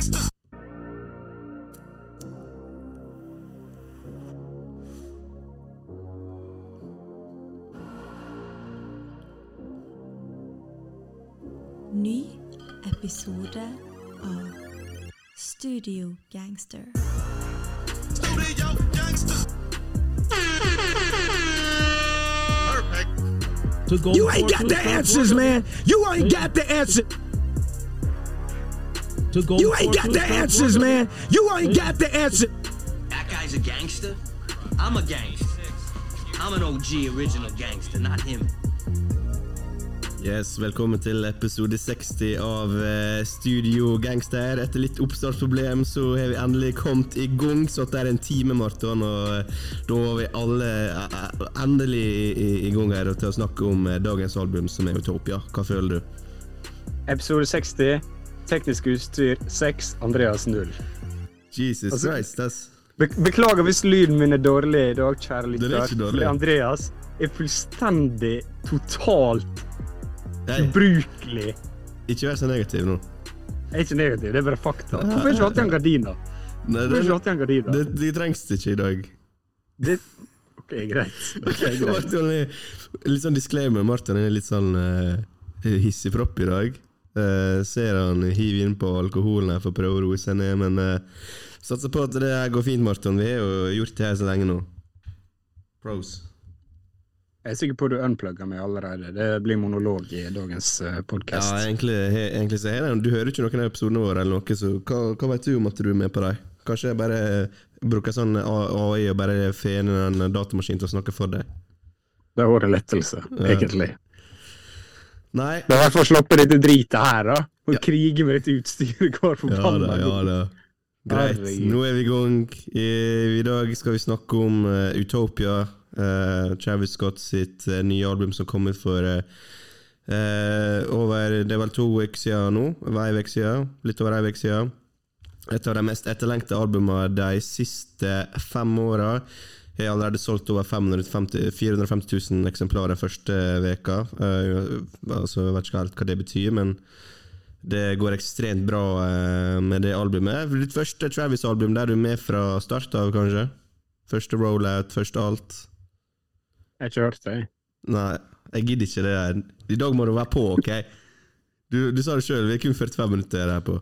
Ny episode av Studio Gangster. to go You ain't got the answers, man. You ain't got the answer. To go You ain't got the answers, working- man. You ain't got the answer. That guy's a gangster. I'm a gangster. I'm an OG original gangster, not him. Yes, Velkommen til episode 60 av eh, Studio Gangster. Etter litt oppstartsproblem så har vi endelig kommet i gang. Så det er en time, Marton, og eh, da var vi alle eh, eh, endelig i, i, i gang her til å snakke om eh, dagens album, som er Utopia. Hva føler du? Episode 60. Teknisk utstyr 6. Andreas 0. Jesus Altså- Christ, ass. Be beklager hvis lyden min er dårlig i dag, kjære er lytter. Andreas er fullstendig, totalt Nei, ubrukelig. ikke vær så negativ nå. Jeg er ikke negativ, det er bare fakta. Hvorfor har ikke hatt igjen gardiner? Nei, det, ikke gardiner? det, det trengs ikke i dag. Det... OK, greit. Okay, greit. Martin er litt sånn disclaimer. Martin er litt sånn uh, hissigpropp i dag. Eh, ser han hiver inn på alkoholen her for å prøve å roe seg ned, men uh, satser på at det her går fint, Martin. Vi har jo gjort det her så lenge nå. Pros. Jeg er sikker på at du unplugger meg allerede. Det blir monolog i dagens uh, Ja, egentlig, he, egentlig så er det Du hører ikke noen av episodene våre, eller noe, så hva, hva vet du om at du er med på dem? Kanskje jeg bare bruker sånn AI og bare fener en datamaskin til å snakke for deg? Det er vår lettelse, egentlig. Nei. Det er i hvert fall å slappe dette dritet her, da. Og krige med dette utstyret hver forbanna ja, ja. Greit. Nå er vi i gang. I, I dag skal vi snakke om uh, Utopia. Uh, Travis Scott sitt uh, nye album som kom ut for over Det er vel to uker siden nå. Vei ei uke siden. Litt over ei uke siden. Et av de mest etterlengta albumene de siste fem åra. Har allerede solgt over 550, 450 000 eksemplarer første veka. Eh, altså, jeg vet ikke helt hva det betyr, men det går ekstremt bra eh, med det albumet. Ditt første Travis-album der du er med fra start av, kanskje? Første rollout, første alt? Jeg har ikke hørt det. Nei, jeg gidder ikke det der. I dag må du være på, OK? Du, du sa det sjøl, vi er kun 45 minutter her på.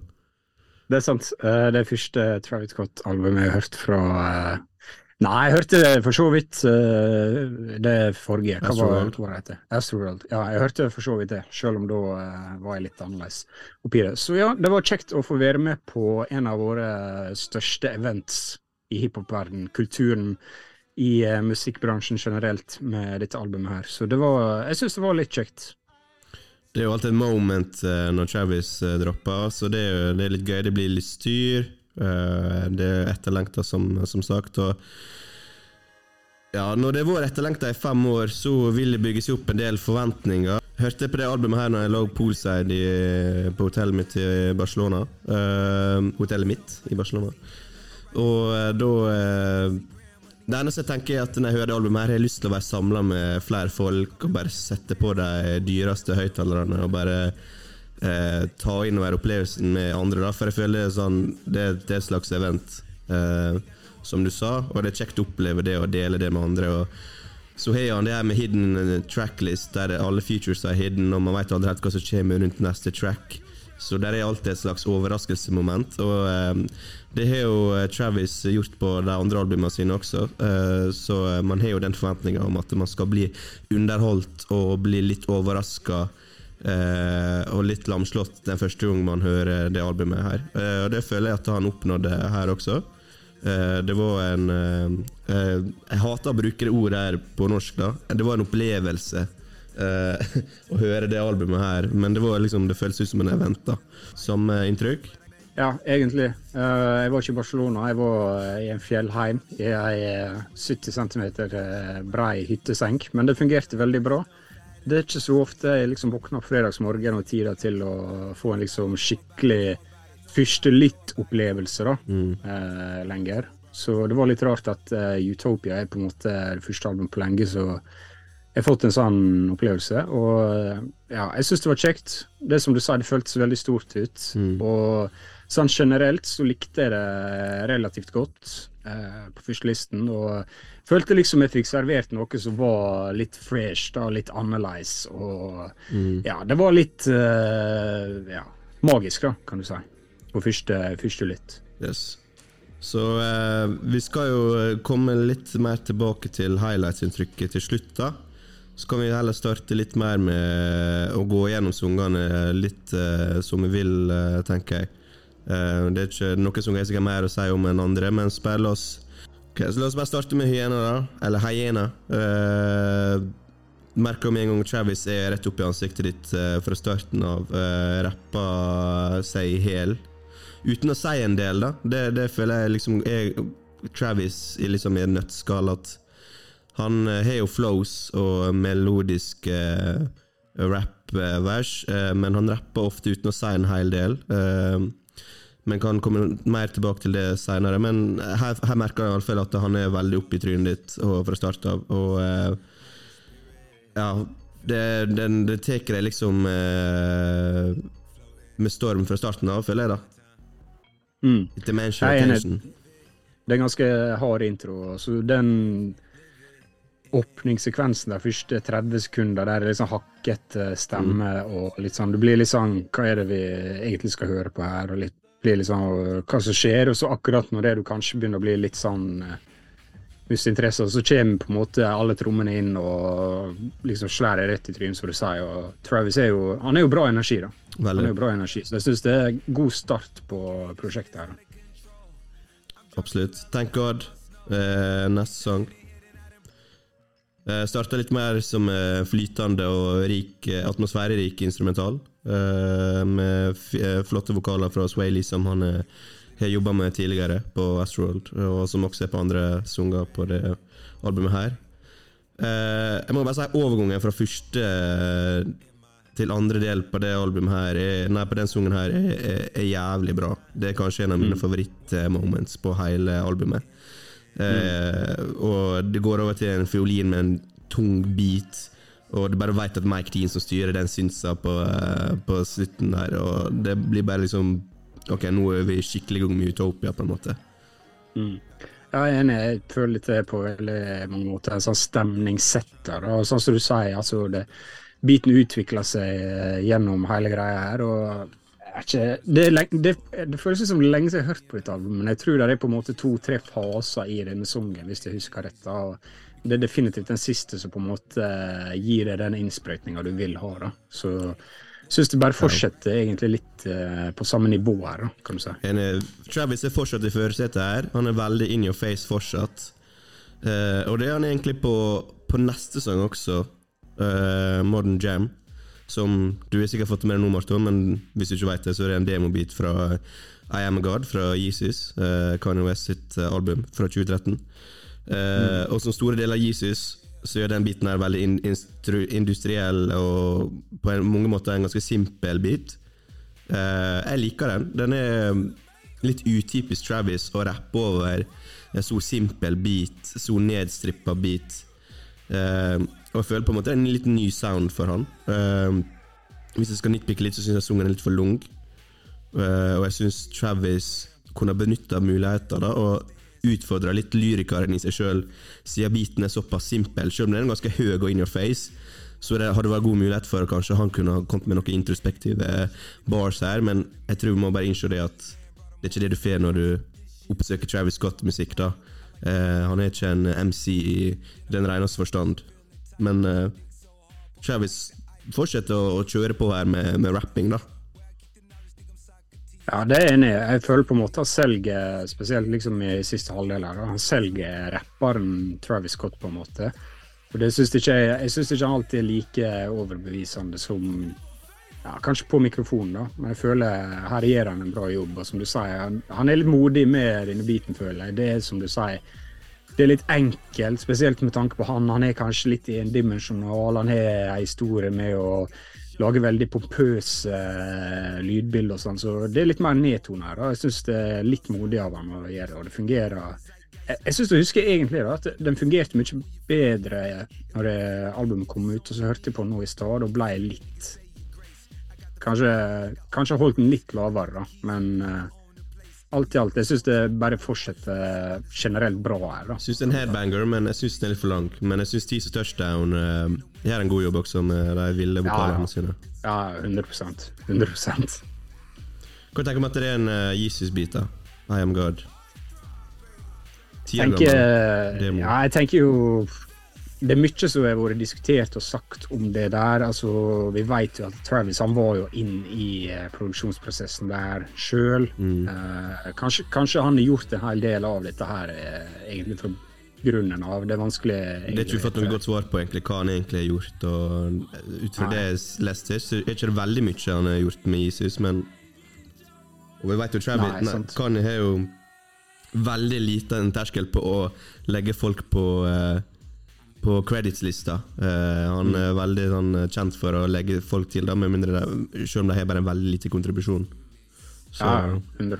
Det er sant. Eh, Det første Travis Scott-albumet jeg har hørt fra eh, Nei, jeg hørte det for så vidt uh, det forrige. Hva Astroworld. var det heter? Astroworld. Ja, jeg hørte for så vidt det, selv om da uh, var jeg litt annerledes oppi det. Så ja, det var kjekt å få være med på en av våre største events i hiphop-verden, kulturen i uh, musikkbransjen generelt, med dette albumet her. Så det var Jeg syns det var litt kjekt. Det er jo alltid et moment når Travis eh, dropper, så det er, jo, det er litt gøy. Det blir litt styr. Eh, det er etterlengta, som, som sagt. Og ja, når det har vært etterlengta i fem år, så vil det bygges opp en del forventninger. Hørte på det albumet her når jeg lå poolside i, på hotellet mitt i Barcelona. Eh, hotellet mitt i Barcelona. Og eh, da eh, Det eneste jeg tenker er at når jeg hører det albumet her, har jeg lyst til å være samla med flere folk og bare sette på de dyreste høyttalerne og bare eh, ta inn over opplevelsen med andre. Da. For jeg føler er sånn Det, er- et slags event, eh, som du sa, og det er kjekt å oppleve det og dele det med andre. Og så har han det her med hidden tracklist, der alle features er hidden, og man vet aldri helt hva som kommer rundt neste track. Så der er alltid et slags overraskelsesmoment. Og eh, det har jo eh, Travis gjort på de andre albumene sine også, eh, så eh, man har jo den forventninga om at man skal bli underholdt og bli litt overraska. Eh, og litt lamslått den første gang man hører det albumet her. Eh, og det føler jeg at han oppnådde her også. Eh, det var en eh, eh, Jeg hater å bruke det ordet her på norsk, da. Det var en opplevelse eh, å høre det albumet her, men det var liksom Det føles ut som en event, da. Samme inntrykk? Ja, egentlig. Jeg var ikke i Barcelona, jeg var i en fjellheim i ei eh, 70 cm brei hytteseng, men det fungerte veldig bra. Det er ikke så ofte jeg liksom våkner på fredagsmorgen og tida til å få en liksom skikkelig første litt-opplevelse da, eh, lenger. Så det var litt rart at uh, Utopia er på en måte det første albumet på lenge, så jeg har fått en sånn opplevelse. Og ja, jeg syns det var kjekt. Det som du sa, det føltes veldig stort ut. Og sånn generelt så likte jeg det relativt godt eh, på førstelisten. Og følte liksom jeg fikk servert noe som var litt fresh, da, litt annerledes. Og ja, det var litt eh, ja, magisk, da, kan du si. På første, første lytt. Yes. Så eh, vi skal jo eh, komme litt mer tilbake til highlights-inntrykket til slutt, da. Så kan vi heller starte litt mer med å gå gjennom sangene litt eh, som vi vil, eh, tenker jeg. Eh, det er ikke noe som jeg sikkert mer å si om enn andre, men spill oss Ok, så La oss bare starte med Hyena, da. Eller Hyena. Uh, Merker med en gang Travis er rett opp i ansiktet ditt uh, fra starten av. Uh, rapper seg i hæl. Uten å si en del, da. Det, det føler jeg liksom er Travis i liksom i en nøttskall. At han eh, har jo flows og melodiske uh, rap-vers, eh, men han rapper ofte uten å si en hel del. Eh, men kan komme mer tilbake til det seinere. Men her, her merker jeg i alle fall at han er veldig oppe i trynet ditt og fra start av. Og eh, ja, det, den, det tar deg liksom eh, med storm fra starten av, føler jeg, da. Mm. Dimension attention. Det er en ganske hard intro. Så den åpningssekvensen de første 30 sekunder, der det er liksom hakkete stemme og litt sånn Du blir litt sånn Hva er det vi egentlig skal høre på her? Og litt, blir litt sånn Hva som skjer? Og så akkurat når det du kanskje begynner å bli litt sånn musinteresse, så kommer på en måte alle trommene inn og liksom slår deg rett i trynet, som du sier. Og Travis er jo Han er jo bra energi, da. Han er jo bra energi, så jeg syns det er god start på prosjektet her. Absolutt. Thank God. Eh, neste sang. Eh, Starta litt mer som eh, flytende og rik, eh, atmosfærerik instrumental. Med flotte vokaler fra Swaley, som han har jobba med tidligere på Astroworld, og som også er på andre sanger på det albumet her. Jeg må bare si overgangen fra første til andre del på det albumet her er, Nei, på den sangen her er, er, er jævlig bra. Det er kanskje en av mine favorittmoments på hele albumet. Eh, og det går over til en fiolin med en tung beat, og du bare veit at Mike Dean som styrer den synsa på, eh, på slutten der, og det blir bare liksom Ok, nå er vi skikkelig i gang med Utopia, på en måte. Ja, jeg er enig. Jeg føler litt det på veldig mange måter. En sånn stemningssetter. Og sånn som du sier, altså det, Biten utvikler seg eh, gjennom hele greia her. og ikke, det, er det, det føles som er lenge siden jeg har hørt på dette albumet, men jeg tror det er på en måte to-tre faser i denne sangen, hvis jeg husker rett. Det er definitivt den siste som på en måte eh, gir deg den innsprøytninga du vil ha. da. Så syns det bare fortsetter egentlig litt uh, på samme nivå her, da, kan du si. En, Travis er fortsatt i førersetet her. Han er veldig in your face fortsatt. Uh, og det er han egentlig på, på neste sang også, uh, Modern Jam. Som du har sikkert fått med deg nå, Marton, men hvis du ikke vet det, så er det en demobit fra I Am a God fra Yeezus, uh, Kanye West sitt eh, album fra 2013. Eh, Og som store deler av Yeezus så gjør den biten her veldig industriell og på en, mange måter en ganske simpel bit. Uh, jeg liker den. Den er litt utypisk Travis å rappe over en så simpel beat, så nedstrippa beat. Eh, og jeg føler på en måte det er en litt ny sound for han. Uh, hvis jeg skal nitpikke litt, så syns jeg sungen er litt for lang. Uh, og jeg syns Travis kunne benytta muligheter da, og utfordra litt lyrikeren i seg sjøl, siden beaten er såpass simpel. Selv om den er ganske høy og in your face, så det hadde vært god mulighet for kanskje han kunne ha kommet med noen introspektive bars her, men jeg tror vi må bare innse det at det er ikke det du får når du oppsøker Travis Scott-musikk. da. Uh, han er ikke en MC i den reneste forstand. Men uh, Travis fortsetter å, å kjøre på her med, med rapping, da. Ja, det er jeg enig i. Jeg føler på en måte at selger, spesielt liksom i siste halvdel her, han selger rapperen Travis Scott på en måte. Og det synes ikke jeg, jeg syns ikke han alltid er like overbevisende som ja, Kanskje på mikrofonen, da, men jeg føler her gjør han en bra jobb. Og som du sier, han, han er litt modig med denne biten, føler jeg. Det er som du sier, det er litt enkelt, spesielt med tanke på han. Han er kanskje litt endimensjonal. Han har en historie med å lage veldig pompøse eh, lydbilder og sånn, så det er litt mer nedtone her. Jeg syns det er litt modig av han å gjøre det, og det fungerer jeg, jeg syns jeg husker egentlig da, at den fungerte mye bedre når albumet kom ut, og så hørte jeg på den nå i stad og ble litt Kanskje, kanskje holdt den litt lavere, da, men eh, alt i alt, jeg syns det bare fortsetter generelt bra her. da. Syns det er en headbanger, men jeg syns den er litt for lang. Men jeg syns Teaser Touchdown uh, gjør en god jobb også med de ville vokalene ja. sine. Ja, 100% 100 Hva tenker du om at det er en uh, Jesus-bit, da? I am God. Tenker, ja, jeg tenker jo Det er mye som har vært diskutert og sagt om det der. altså Vi vet jo at Travis han var jo inn i eh, produksjonsprosessen der sjøl. Mm. kanskje, kanskje han har gjort en hel del av dette her eh, egentlig fra grunnen av. Det er vanskelig Det er ikke fått noe godt svar på egentlig hva han egentlig har gjort. Og ut fra det jeg leste, så er ikke det veldig mye han har gjort med Jesus, men Og vi vet jo Travis Nei, nei. Kanye har jo veldig liten terskel på å legge folk på uh, på credits-lista. Uh, han Mm. er veldig sånn, kjent for å legge folk til, da, med mindre det, selv om de har bare en veldig lite kontribusjon. Så, Ja, 100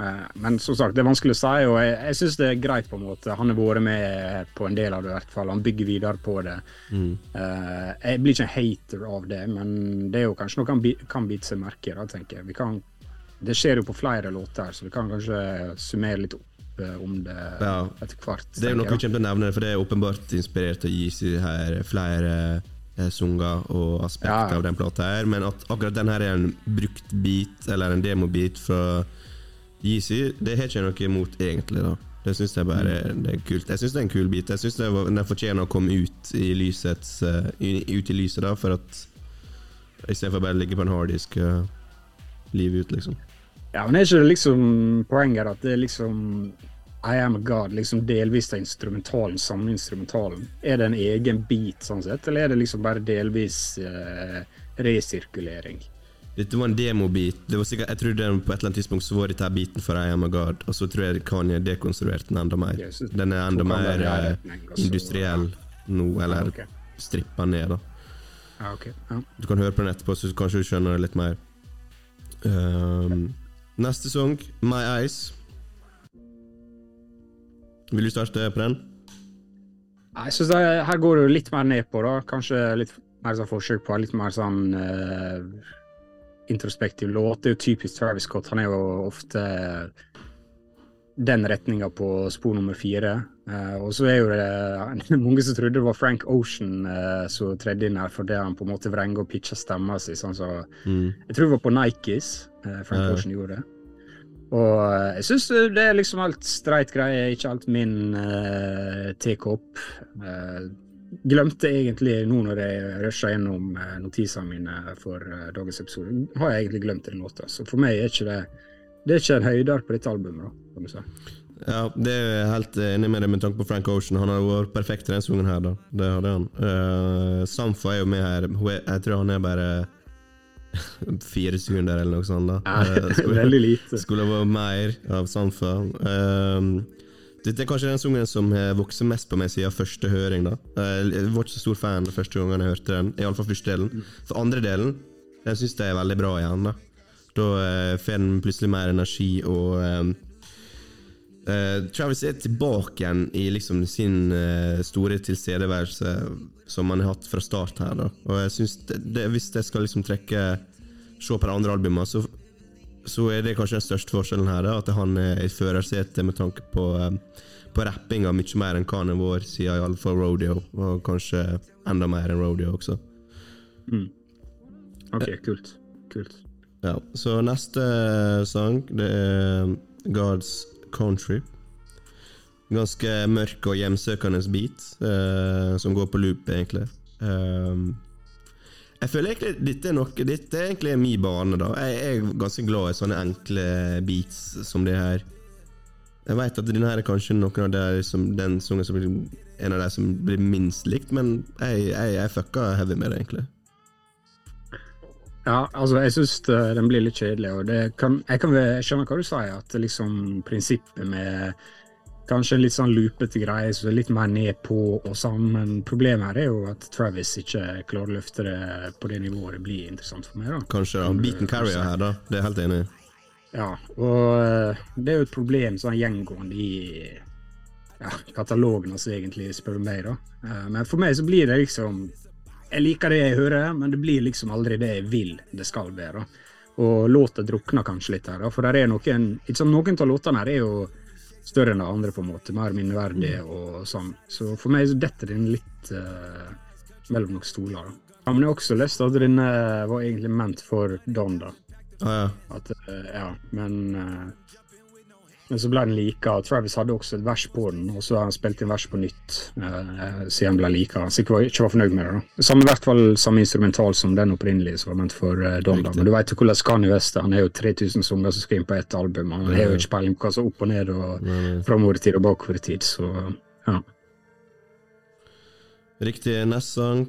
uh, Men som sagt, det er vanskelig å si, og jeg, jeg syns det er greit på en måte. Han har vært med på en del av det, i hvert fall. Han bygger videre på det. Mm. Uh, jeg blir ikke en hater av det, men det er jo kanskje noe han bi- kan bite seg merke i. det skjer jo på flere låter, så vi kan kanskje summere litt opp eh, om det Ja. etter hvert. Det er jo noe vi kommer til å nevne, for det er åpenbart inspirert av Yeezy her flere eh, sanger og aspekter Ja, av den plata her, men at akkurat den her er en brukt bit, eller en demobit fra Yeezy, det har ikke jeg noe imot egentlig, da. Det syns jeg bare det er kult. Jeg syns det er en kul bit. Jeg syns den fortjener å komme ut i lysets eh, ut i lyset, da, for at istedenfor bare å ligge på en harddisk uh, livet ut, liksom. Ja, men er ikke det liksom poenget at det er liksom I am a god, liksom delvis av instrumentalen, samme instrumentalen. Er det en egen bit sånn sett, eller er det liksom bare delvis eh, resirkulering? Dette var en demobit. Det var sikkert, jeg tror det på et eller annet tidspunkt så var dette biten for I Am A God, og så tror jeg Kanye dekonstruerte den enda mer. Den er enda mer eh, retning, og industriell nå, eller ok. strippa ned, da. Ja. Du kan høre på den etterpå, så kanskje du skjønner det litt mer. Ehm, neste sang, My Eyes. Vil du starte på den? Jeg synes her går du litt mer ned på, da. Kanskje litt mer sånn forsøk på litt mer sånn uh, introspektiv låt. Det er jo typisk Travis Scott. Han er jo ofte den retninga på spor nummer fire. Eh, og så er jo det mange som trodde det var Frank Ocean uh, som tredde inn her fordi han på en måte vrenger og pitcher stemma si. Sånn så, Mm. jeg tror det var på Nikes uh, Frank. Ocean gjorde det. Og jeg syns det er liksom helt streit greie, ikke alt min uh, tekopp. Uh, glemte egentlig nå når jeg rusha gjennom uh, notisene mine for dagens episode, har jeg egentlig glemt den låta. Så for meg er ikke det det er ikke en høyder på dette albumet, da, kan du si. Ja, det er jeg helt enig med deg med tanke på Frank Ocean. Han har vært perfekt denne sangen her, da. Det hadde han. Uh, Samfa er jo med her. Er, jeg tror han er bare fire sekunder eller noe sånt. da Uh, skulle- Veldig lite. Skulle vært mer av Samfa. Uh, dette er kanskje den sangen som har vokst mest på meg siden første høring. da Eh, Jeg var ikke så stor fan første gangen jeg hørte den, iallfall første delen. For andre delen den syns jeg er veldig bra igjen. Da Da eh, får den plutselig mer energi, og eh, Travis er tilbake igjen i liksom sin uh, store tilstedeværelse som han har hatt fra start her. da Og jeg synes det, det, Hvis jeg skal liksom trekke se på de andre albumene, så så er det kanskje den største forskjellen her, da, at han er i førersetet med tanke på, um, på rappinga mye mer enn hva han har vært siden iallfall Rodeo, og kanskje enda mer enn Rodeo også. OK, kult. Kult. Ja, Så neste sang, det er God's Country. Ganske mørk og hjemsøkende beat, uh, som går på loop, egentlig. Um, jeg føler egentlig dette er noe Dette er egentlig min bane, da. Jeg er ganske glad i sånne enkle beats som det her. Jeg vet at denne her er kanskje noen av de som, den sangen som blir en av de som blir minst likt, men jeg, jeg, jeg fucka heavy med det, egentlig. Ja, altså, jeg syns den blir litt kjedelig, og det kan, jeg kan jeg skjønner hva du sier, at liksom prinsippet med kanskje en litt sånn loopete greie, så er litt mer ned på og sånn, men problemet her er jo at Travis ikke klarer å løfte det på det nivået det blir interessant for meg, da. Kanskje da. Beaten carrier her, da. Det er jeg helt enig i. Ja, og eh, det er jo et problem sånn gjengående i ja, katalogen hans, egentlig, spør du meg. da. Eh, men for meg så blir det liksom Jeg liker det jeg hører, men det blir liksom aldri det jeg vil det skal være. Og låta drukner kanskje litt her, da. For der er noen sant, Noen av låtene her er jo større enn de andre, på en måte. Mer minneverdige og sånn. Så for meg så detter den litt uh, mellom noen stoler. da. Ja, men jeg har også lest at denne var egentlig ment for Don, da. Ah, ja. At, uh, ja, men eh, Men så ble den lika. Travis hadde også et vers på den, og så har han spilt inn vers på nytt eh, siden den ble lika. Så jeg var, ikke var fornøyd med det. da. Samme, I hvert fall samme instrumental som den opprinnelige som var ment for eh, Don. Men du vet jo hvordan Kanye West. Han er jo 3000 sanger som skal inn på ett album. Han har jo ikke peiling på hva som er opp og ned og framover i tid og bakover i tid, så ja. Riktig. Neste sang.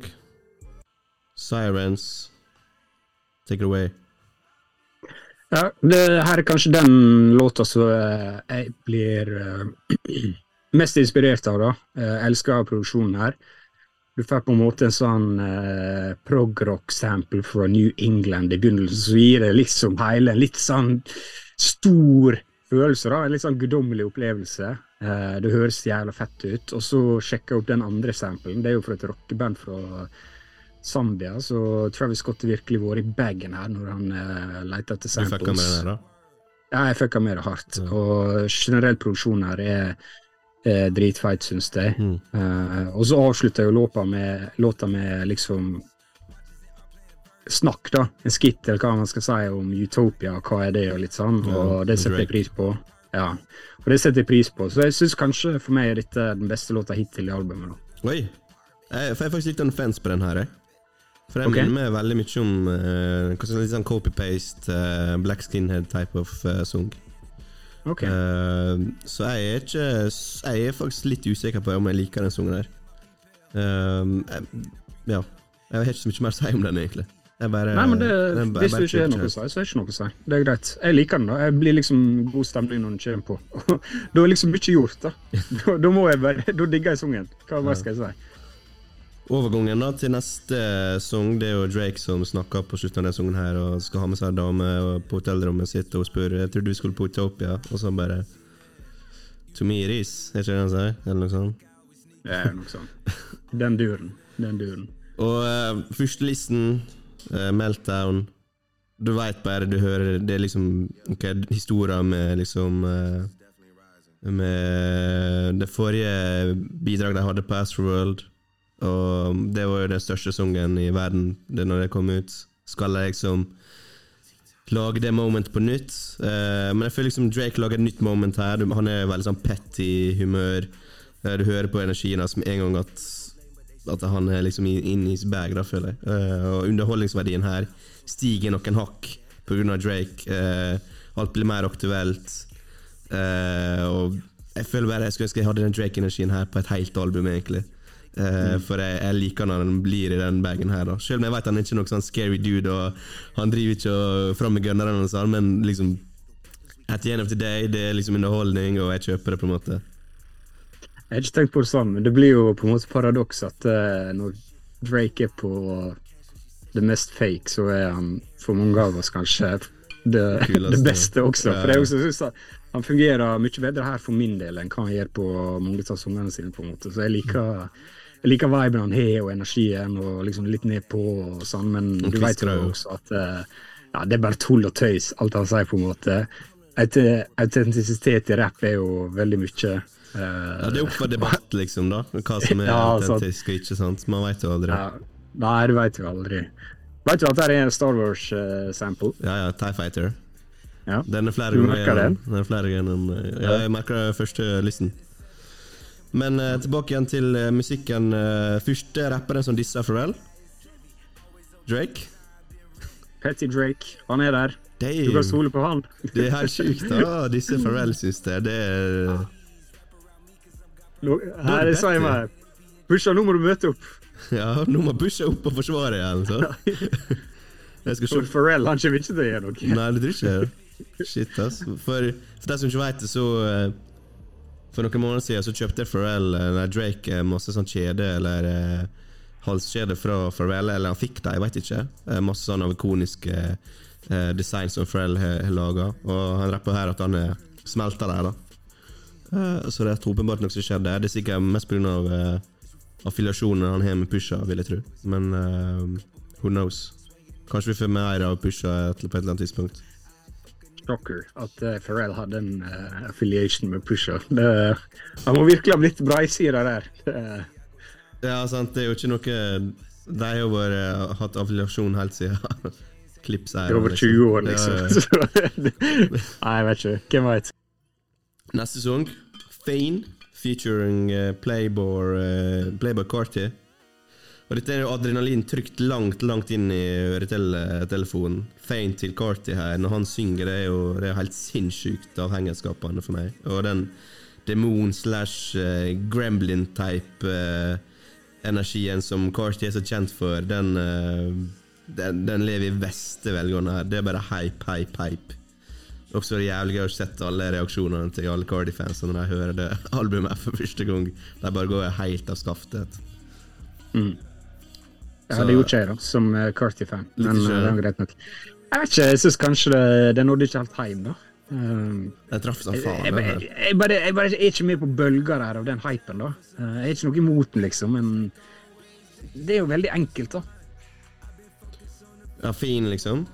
Sirens. Take it away. Ja, det her er kanskje den låta som eh, jeg blir eh, mest inspirert av. da. Eh, Jeg elsker produksjonen her. Du får på en måte en sånn eh, prog-rock-sample fra New England i begynnelsen, så gir det liksom hele en litt sånn stor følelse. da, En litt sånn guddommelig opplevelse. Eh, det høres jævla fett ut. Og så sjekker jeg opp den andre samplen. Det er jo fra et rockeband fra Zambia, så Travis Scott har virkelig vært i bagen her når han uh, leter etter Du samples. fucka med det her, da? Ja, jeg fucka med det hardt. Ja. Og generell produksjon her er, er dritfeit, syns jeg. Mm. Uh, og så avslutter jeg jo låta med, låta med liksom snakk, da. En skitt eller hva man skal si om Utopia, hva er det, og litt sånn. Og det setter jeg pris på. Ja, og det setter jeg pris på. Så jeg syns kanskje for meg er dette den beste låta hittil i albumet. da. Oi! Jeg, får faktisk litt en fans på den her. Jeg. For den okay. minner meg veldig mye om uh, litt sånn copy-paste, uh, black skinhead type of uh, song. Okay. Uh, så jeg er ikke Jeg er faktisk litt usikker på om jeg liker den sangen der. Jeg, ja. Jeg har ikke så mye mer å si om den, egentlig. Bare, Nei, men det, den Hvis du ikke har noe å si, så er det ikke noe å si. Det er greit. Jeg liker den, da. Jeg blir liksom god stemning når den kommer på. da er liksom mye gjort, da. Da, da må jeg bare Da digger jeg sangen. Hva mer skal jeg si? Overgangen da til neste sang, det er jo Drake som snakker på slutten av den sangen her og skal ha med seg en dame på hotellrommet sitt og spør Jeg tror du skulle på Utopia, og så bare To me it is, er ikke det han sier? Eller noe sånt. Det er noe sånt. Den duren. Den duren. Og uh, førstelisten, uh, Meltdown Du veit bare, du hører Det er liksom okay, historier med liksom uh, Med det forrige bidraget de hadde på Astroworld. Og det var jo den største sangen i verden det når det kom ut. Skal jeg liksom lage det moment på nytt? Uh, men jeg føler liksom Drake lager et nytt moment her. Han er veldig sånn petty humør. Uh, du hører på energien hans med en gang at at han er liksom in his bag, da, føler jeg. Uh, og underholdningsverdien her stiger noen hakk pga. Drake. Alt blir mer aktuelt. Og jeg føler bare jeg skulle ønske jeg hadde den Drake-energien her på et helt album, egentlig. Eh, For jeg, jeg liker når han blir i den bagen her, da. Selv om jeg vet han er ikke noe sånn scary dude, og han driver ikke og fram med gunneren, og sånn, men liksom At the end of the day, det er liksom underholdning, og jeg kjøper det, på en måte. Jeg har ikke tenkt på det sånn, men det blir jo på en måte paradoks at uh, når Drake er på det mest fake, så er han for mange av oss kanskje det, det beste også. For jeg også synes at han fungerer mye bedre her for min del enn hva han gjør på mange av sangene sine. på en måte. Så jeg liker, jeg liker viben han har, og energien, og liksom litt nedpå og sånn, men Og du vet jo også at eh, ja, det er bare tull og tøys, alt han sier, på en måte. Autentisitet i rapp er jo veldig mye. eh, Ja, Det er opp for debatt, liksom, da. Hva som er Ja, autentisk og ikke. sant? Man veit jo aldri. Ja, nei, det vet jo aldri. Vet du at det er en Star Wars-sample? Ja, ja, TIE Fighter. Ja. Den er flere Du ganger Den? Den er flere eh, Ja, jeg merker det første listen. Men eh, tilbake igjen til eh, musikken. eh, første rapperen som dissa Pharrell. Drake. Petty Drake, han er der. Du Damn. kan stole på han. Det er helt sjukt, da. Disse Pharrell syns jeg. Det er Nå, er her det sa jeg Petty. meg. Pusha, nå må du møte opp. Ja, nå må Busha opp og forsvare igjen, så. Jeg skal se For Pharrell han kommer ikke til å gjøre noe. Nei, du tror ikke? Shit, ass. For, for de som ikke vet det, så eh, For noen måneder siden så kjøpte Pharrell Eller Drake eh, masse sånn kjede eller eh, halskjede fra Pharrell. Eller han fikk det, jeg vet ikke. Eh, masse sånn ikoniske eh, design som Pharrell har laga. Og han rapper her at han er smelta der, da. Eh, så det er åpenbart noe som skjedde. Det er sikkert mest pga. Uh, affiliasjonen han har med Pusha, vil jeg tro. Men eh, who knows? Kanskje vi får mer av Pusha på et eller annet tidspunkt. Shocker at uh, Pharrell hadde en uh, affiliation med Pusha. Han må virkelig ha blitt breisida der. Det, Ja, sant, det er jo ikke noe De har jo bare eh, hatt affiliasjon helt siden Klips er I over 20 år, liksom. Ja, ja. Nei, jeg vet ikke. Hvem veit? Neste sang, Fane, featuring Playboy, Playboy Carty. Og dette er jo adrenalin trykt langt, langt inn i øretelefonen. Fane til Carty her, når han synger, det er jo det er helt sinnssykt avhengighetsskapende for meg. Og den demon slash eh, gremlin-type eh, energien som Carty er så kjent for, den, eh, den, den lever i beste velgående her. Det er bare hype, hype, hype. Også det jævlig gøy å sette alle reaksjonene til alle Cardi-fansene når de hører det albumet for første gang. De bare går helt av skaftet. Ja, Så- hadde gjort det, da, som uh, Carty-fan. Men ikke, uh, det var greit nok. Jeg vet ikke, jeg syns kanskje det, det nådde ikke helt hjem, da. Um, jeg traff seg faen. jeg, jeg, jeg, jeg, bare, jeg bare er ikke med på bølger her av den hypen, da. Uh, jeg er ikke noe imot den, liksom, men det er jo veldig enkelt, da. Ja, fin, liksom.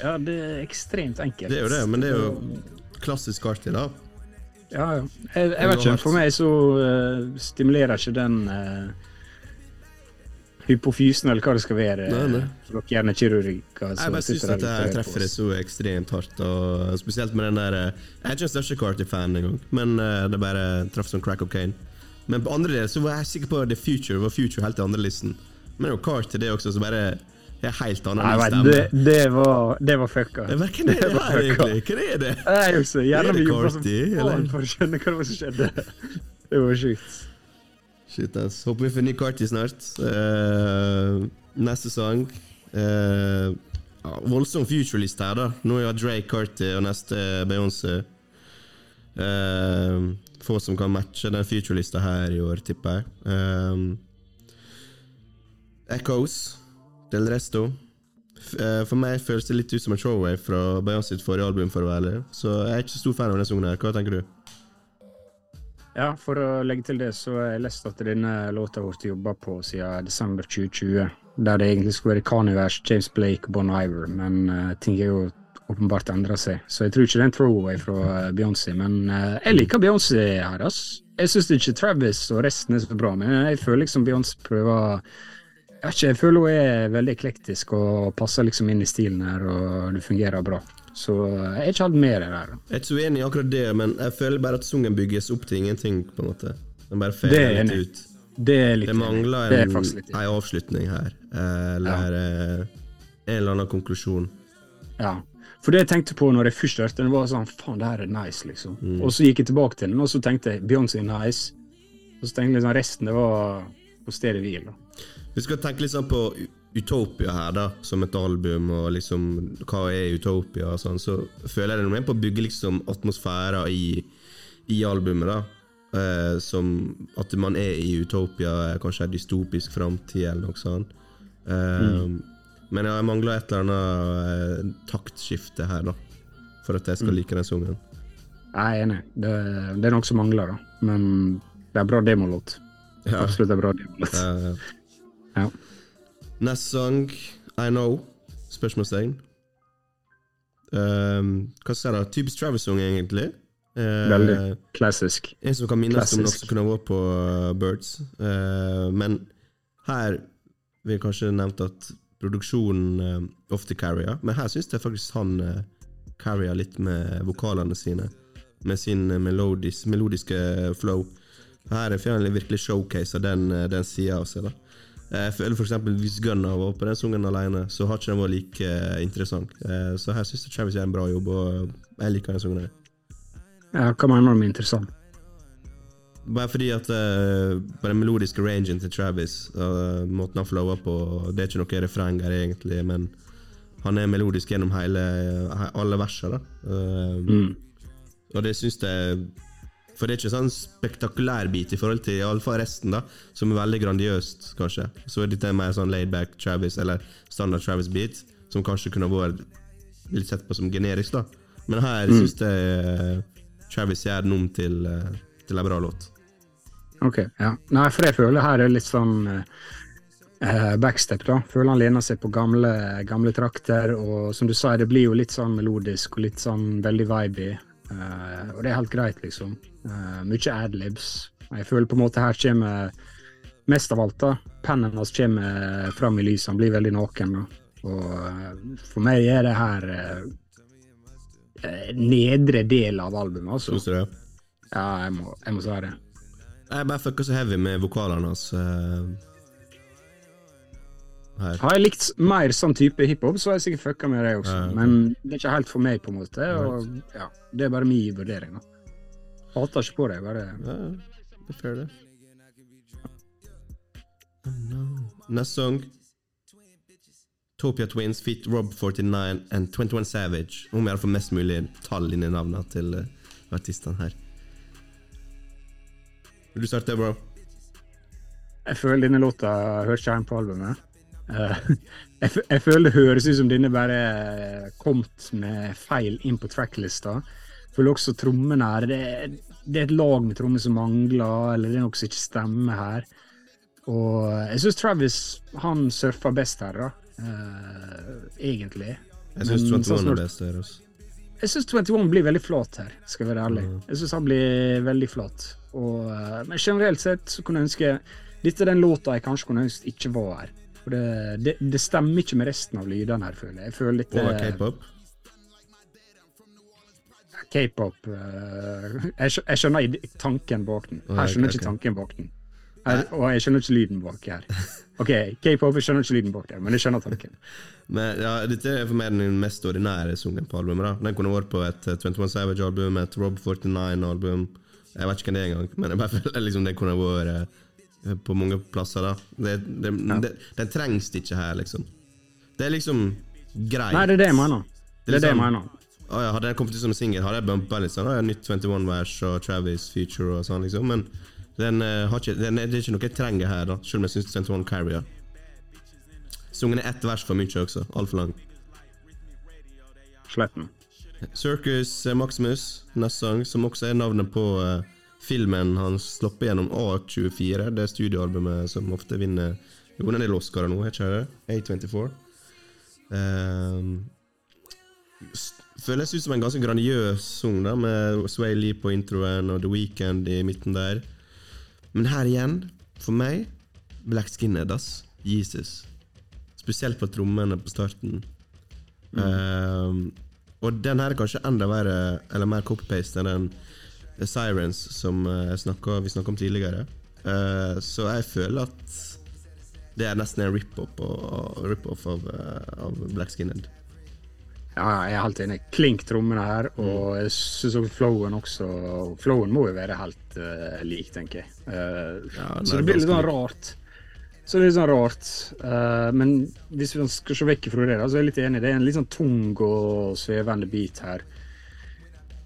Ja, det er ekstremt enkelt. Det er jo det, men det er jo klassisk Carty, da. Ja, ja. Jeg, jeg vet ikke. For meg så uh, stimulerer ikke den uh, hypofysen, eller hva det skal være, Nei, nei. for dere hjernekirurger. Jeg bare syns at det her treffer det så ekstremt hardt, og spesielt med den der eh, Jeg er ikke den største Carty-fan engang, men eh, det bare traff som crack cocaine. Men på andre del så var jeg sikker på The Future var Future helt i andre listen. Men det jo Carty det også, som bare er helt Nei, annen stemme. det, det, var, det var fucka. Hva er det var her, egentlig? Hva er det? Jeg også. Gjerne Er det faen eller? for å skjønne hva som skjedde. Det var sjukt. Shit, ass. Håper vi får ny Carty snart. Uh, neste sang uh, ja, Voldsom future-liste her, da. Nå er Drake Carty og neste Beyoncé. Uh, få som kan matche den future-lista her i år, tipper jeg. Eh, Echoes, Del Resto. Eh, for meg føles det litt ut som en throwaway fra Beyoncé sitt forrige album, for å være. Så jeg er ikke stor fan av denne sangen her. Hva tenker du? Ja, for å legge til det, så har jeg lest at denne låta har blitt jobba på siden desember 2020. Der det egentlig skulle være Kanye James Blake og Bon Iver, men uh, ting har jo åpenbart endra seg. Så jeg tror ikke det er en throwaway fra uh, Beyoncé, men uh, jeg liker Beyoncé her, ass. Jeg syns ikke Travis og resten er så bra, men jeg føler liksom Beyoncé prøver jeg, ikke, jeg føler hun er veldig eklektisk og passer liksom inn i stilen her, og det fungerer bra. Så eh, jeg er ikke helt med det der. Jeg er ikke så uenig i akkurat det, men jeg føler bare at sangen bygges opp til ingenting. på en måte Den bare Det er fader litt ut. Det Det mangler Det er en, litt en avslutning her, eh, eller ja. en eller annen konklusjon. Ja. For det jeg tenkte på når jeg først hørte den, var sånn Faen, det her er nice, liksom. Mm. Og så gikk jeg tilbake til den, og så tenkte jeg Beyoncé nice. Og så tenkte jeg liksom resten, det var på stedet hvil. da. Vi skal tenke litt sånn på Utopia her, da, som et album, og liksom hva er Utopia og sånn, så føler jeg det er noe mer på å bygge liksom atmosfærer i, i albumet, da. Eh, som at man er i Utopia, kanskje en dystopisk framtid, eller noe sånt. Eh, Men ja, jeg mangler et eller annet eh, taktskifte her, da, for at jeg skal like den sangen. Jeg er enig. Det, det er noe som mangler, da. Men det er bra demolåt. Ja. Absolutt en bra demolåt. Ja Ja. Neste sang, I Know? Spørsmålstegn. Um, hva skal jeg da? Typisk Travis-sang, egentlig. Uh, Veldig. Klassisk. En som kan minnes om noe som kunne vært på uh, Birds. Uh, men her vil jeg kanskje nevnt at produksjonen uh, ofte carrier, men her syns jeg faktisk han uh, carrier litt med vokalene sine. Med sin melodis, melodiske flow. Her er han virkelig showcase av den, den sida av seg. da jeg føler for eksempel Hvis Gunnar var på den sangen alene, så har ikke den vært like eh, interessant. Eh, så her syns jeg Travis gjør en bra jobb, og jeg liker den sangen. Ja, hva mener du med interessant? Bare fordi at uh, den melodiske rangen til Travis, uh, måten han flower på Det er ikke noe refreng her, egentlig, men han er melodisk gjennom hele, alle versene. Uh, mm. Og det syns jeg For det er ikke sånn spektakulær bit i forhold til i alle fall resten, da som er veldig grandiøst, kanskje. Så er dette mer sånn laidback Travis, eller standard Travis-beat, som kanskje kunne vært litt sett på som generisk, da. Men her syns jeg uh, Travis gjør den om til, til en bra låt. Ok, ja. Nei, for jeg føler her er litt sånn eh, backstep, da. Føler han lener seg på gamle, gamle trakter, og som du sa, det blir jo litt sånn melodisk og litt sånn veldig vibey. Eh, og det er helt greit, liksom. Uh, mye adlibs. Jeg føler på en måte her kommer mest av alt, da. Pennen hans kommer fram i lyset, han blir veldig naken. da. Og eh, for meg er det her eh, nedre del av albumet, altså. Syns du det? Ja, jeg må, jeg må si det. Jeg bare fucka så heavy med vokalene hans. eh, her. Har jeg likt mer sånn type hiphop, så har jeg sikkert fucka med det også. Ja, ok. Men det er ikke helt for meg, på en måte. Og ja, Det er bare min vurdering. da. Hater ikke på det. bare... Ja, det er fair, det. Neste sang Topia Twins feat Rob 49 and 21 Savage. Om jeg får mest mulig tall inn i navnene til uh, artistene her. Vil du starte, bro? Jeg føler denne låta hører ikke hjemme på albumet. Eh, jeg, jeg føler det høres ut som denne bare er kommet med feil inn på tracklista. Føler også trommene her det, det er et lag med trommer som mangler, eller det er noe som ikke stemmer her. Og jeg syns Travis han surfer best her, da. Uh, egentlig. Jeg syns 21 sånn er best her. Også. Jeg syns 21 blir veldig flat her, skal jeg være ærlig. Jeg syns han blir veldig flat. Og, eh, men generelt sett så kunne jeg ønske Dette er den låta jeg kanskje kunne ønske ikke var her. For det, det, det stemmer ikke med resten av lydene her, føler jeg. Jeg føler litt Og eh, k-pop. K-pop eh, jeg, jeg skjønner tanken bak den. Jeg Her skjønner ikke tanken bak den. Her, og jeg skjønner ikke lyden bak her. OK, K-pop, jeg skjønner ikke lyden bak der, men jeg skjønner tanken. Men ja, Dette er for meg den mest ordinære sangen på albumet. da Den kunne vært på et eh, 21 Savage-album, et Rob 49-album. Jeg vet ikke hvem det er engang, men jeg bare føler liksom det kunne vært eh, på mange plasser. da det, det, det, Den trengs ikke her, liksom. Det er liksom greit. Nei, det er det jeg mener. Det er det jeg liksom- mener. Å ja, hadde den kommet ut som singel, hadde jeg bumpa litt sånn. Å, ja, nytt 21-vers og Travis feature og sånn, liksom. Men den, uh, har ikke, den, det er ikke noe jeg trenger her, da selv om jeg syns 21 carrier. Sungen er ett vers for mye også. Altfor lang. Sletten. Circus eh, Maximus, neste sang, som også er navnet på eh, filmen han slapp gjennom A24, det studioalbumet som ofte vinner Jo, er del Oscarer nå, er ikke det? A24. Um, føles ut som en ganske grandiøs sang, da, med Sway Lee på introen og The Weekend i midten der. Men her igjen, for meg, Black Skinhead, ass. Jesus. Spesielt på trommene på starten. Um, og den her er kanskje enda verre, eller mer copy-paste enn den The Sirens som eh, jeg snakket, vi snakka om tidligere. Eh, så jeg føler at det er nesten en rip-off rip av, eh, av Black Skinhead. Ja, jeg er helt enig. Klink trommene her, og jeg syns også flowen også Flowen må jo være helt uh, lik, tenker jeg. Uh, Ja, så det blir litt sånn rart. Så det er litt sånn rart. Uh, men hvis vi skal se vekk fra det, så er jeg litt enig. Det er en litt sånn tung og svevende bit her.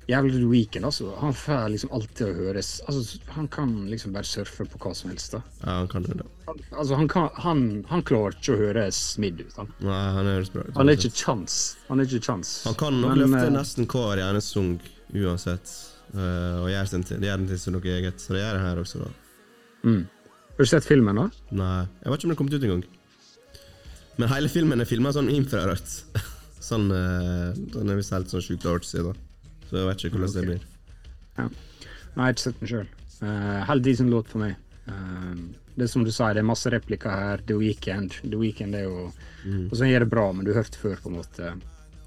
Jævlig The Weeknd, altså. Han får liksom alltid å høres Altså, han kan liksom bare surfe på hva som helst, da. Ja, han kan det. Han, altså, han, kan, han, han klarer ikke å høres smidd ut, han. Nei, han høres bra ut. Han er ikke kjans. Han er ikke kjans. Han kan nok løfte eh, nesten hver eneste sang uansett, uh, og gjøre den til, til som noe eget. Så det gjør han her også, da. Mm. Har du sett filmen, da? Nei, jeg vet ikke om den kommet ut engang. Men hele filmen er filma sånn infrarødt. sånn uh, Den er visst helt sånn sjukt artsy, da. Så jeg vet ikke hvordan det blir. blir. Nei, jeg har ikke sett den sjøl. helt decent låt for meg. Uh, det er som du sa, det er masse replikker her. The Weekend. The Weekend er jo Mm. Og så gjør det bra, men du har hørt det før, på en måte.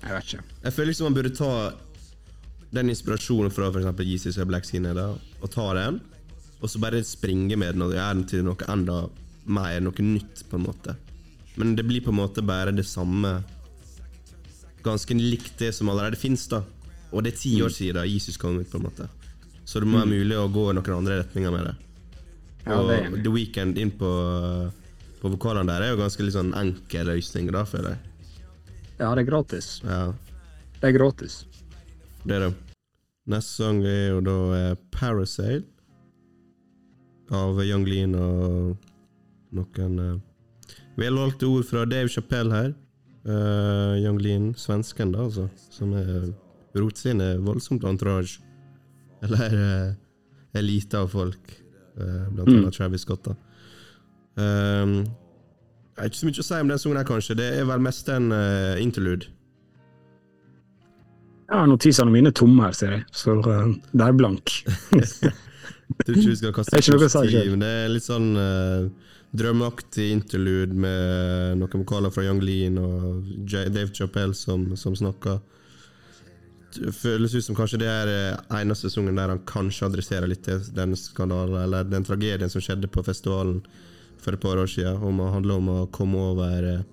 Jeg vet ikke. Jeg føler liksom man burde ta den inspirasjonen fra f.eks. Jesus og Black Skin da, og ta den, og så bare springe med den og gjøre den til noe enda mer, noe nytt, på en måte. Men det blir på en måte bare det samme Ganske likt det som allerede fins, da. Og det er ti år siden Jesus kom ut, på en måte. Så det må være mulig å gå i noen andre retninger med det. Ja, og det enig i. The Weekend inn på, på vokalene der er jo ganske litt sånn enkel løsning, da, føler jeg. Ja, det er gratis. Ja. Det er gratis. Det er det. Neste sang er jo da eh, Parasail av Young Lean og noen eh, velvalgte ord fra Dave Chappelle her. Uh, Young Lean, svensken, da, altså, som er rot sin er voldsomt entourage. Eller uh, elite av folk, uh, blant Mm. annet Travis Scott. Um, det er ikke så mye å si om den sangen, her, kanskje. Det er vel mest en uh, interlude. Ja, notisene mine er tomme her, ser jeg, så uh, det er blank. Jeg tror ikke vi skal kaste er tid, men Det er litt sånn uh, drømmeaktig interlude med noen vokaler fra Young Lean og Dave Chappelle som, som snakker. Føles ut som kanskje det er ene sesongen der han kanskje adresserer litt til den skandalen, eller den tragedien som skjedde på festivalen for et par år siden, om å handle om å komme over eh,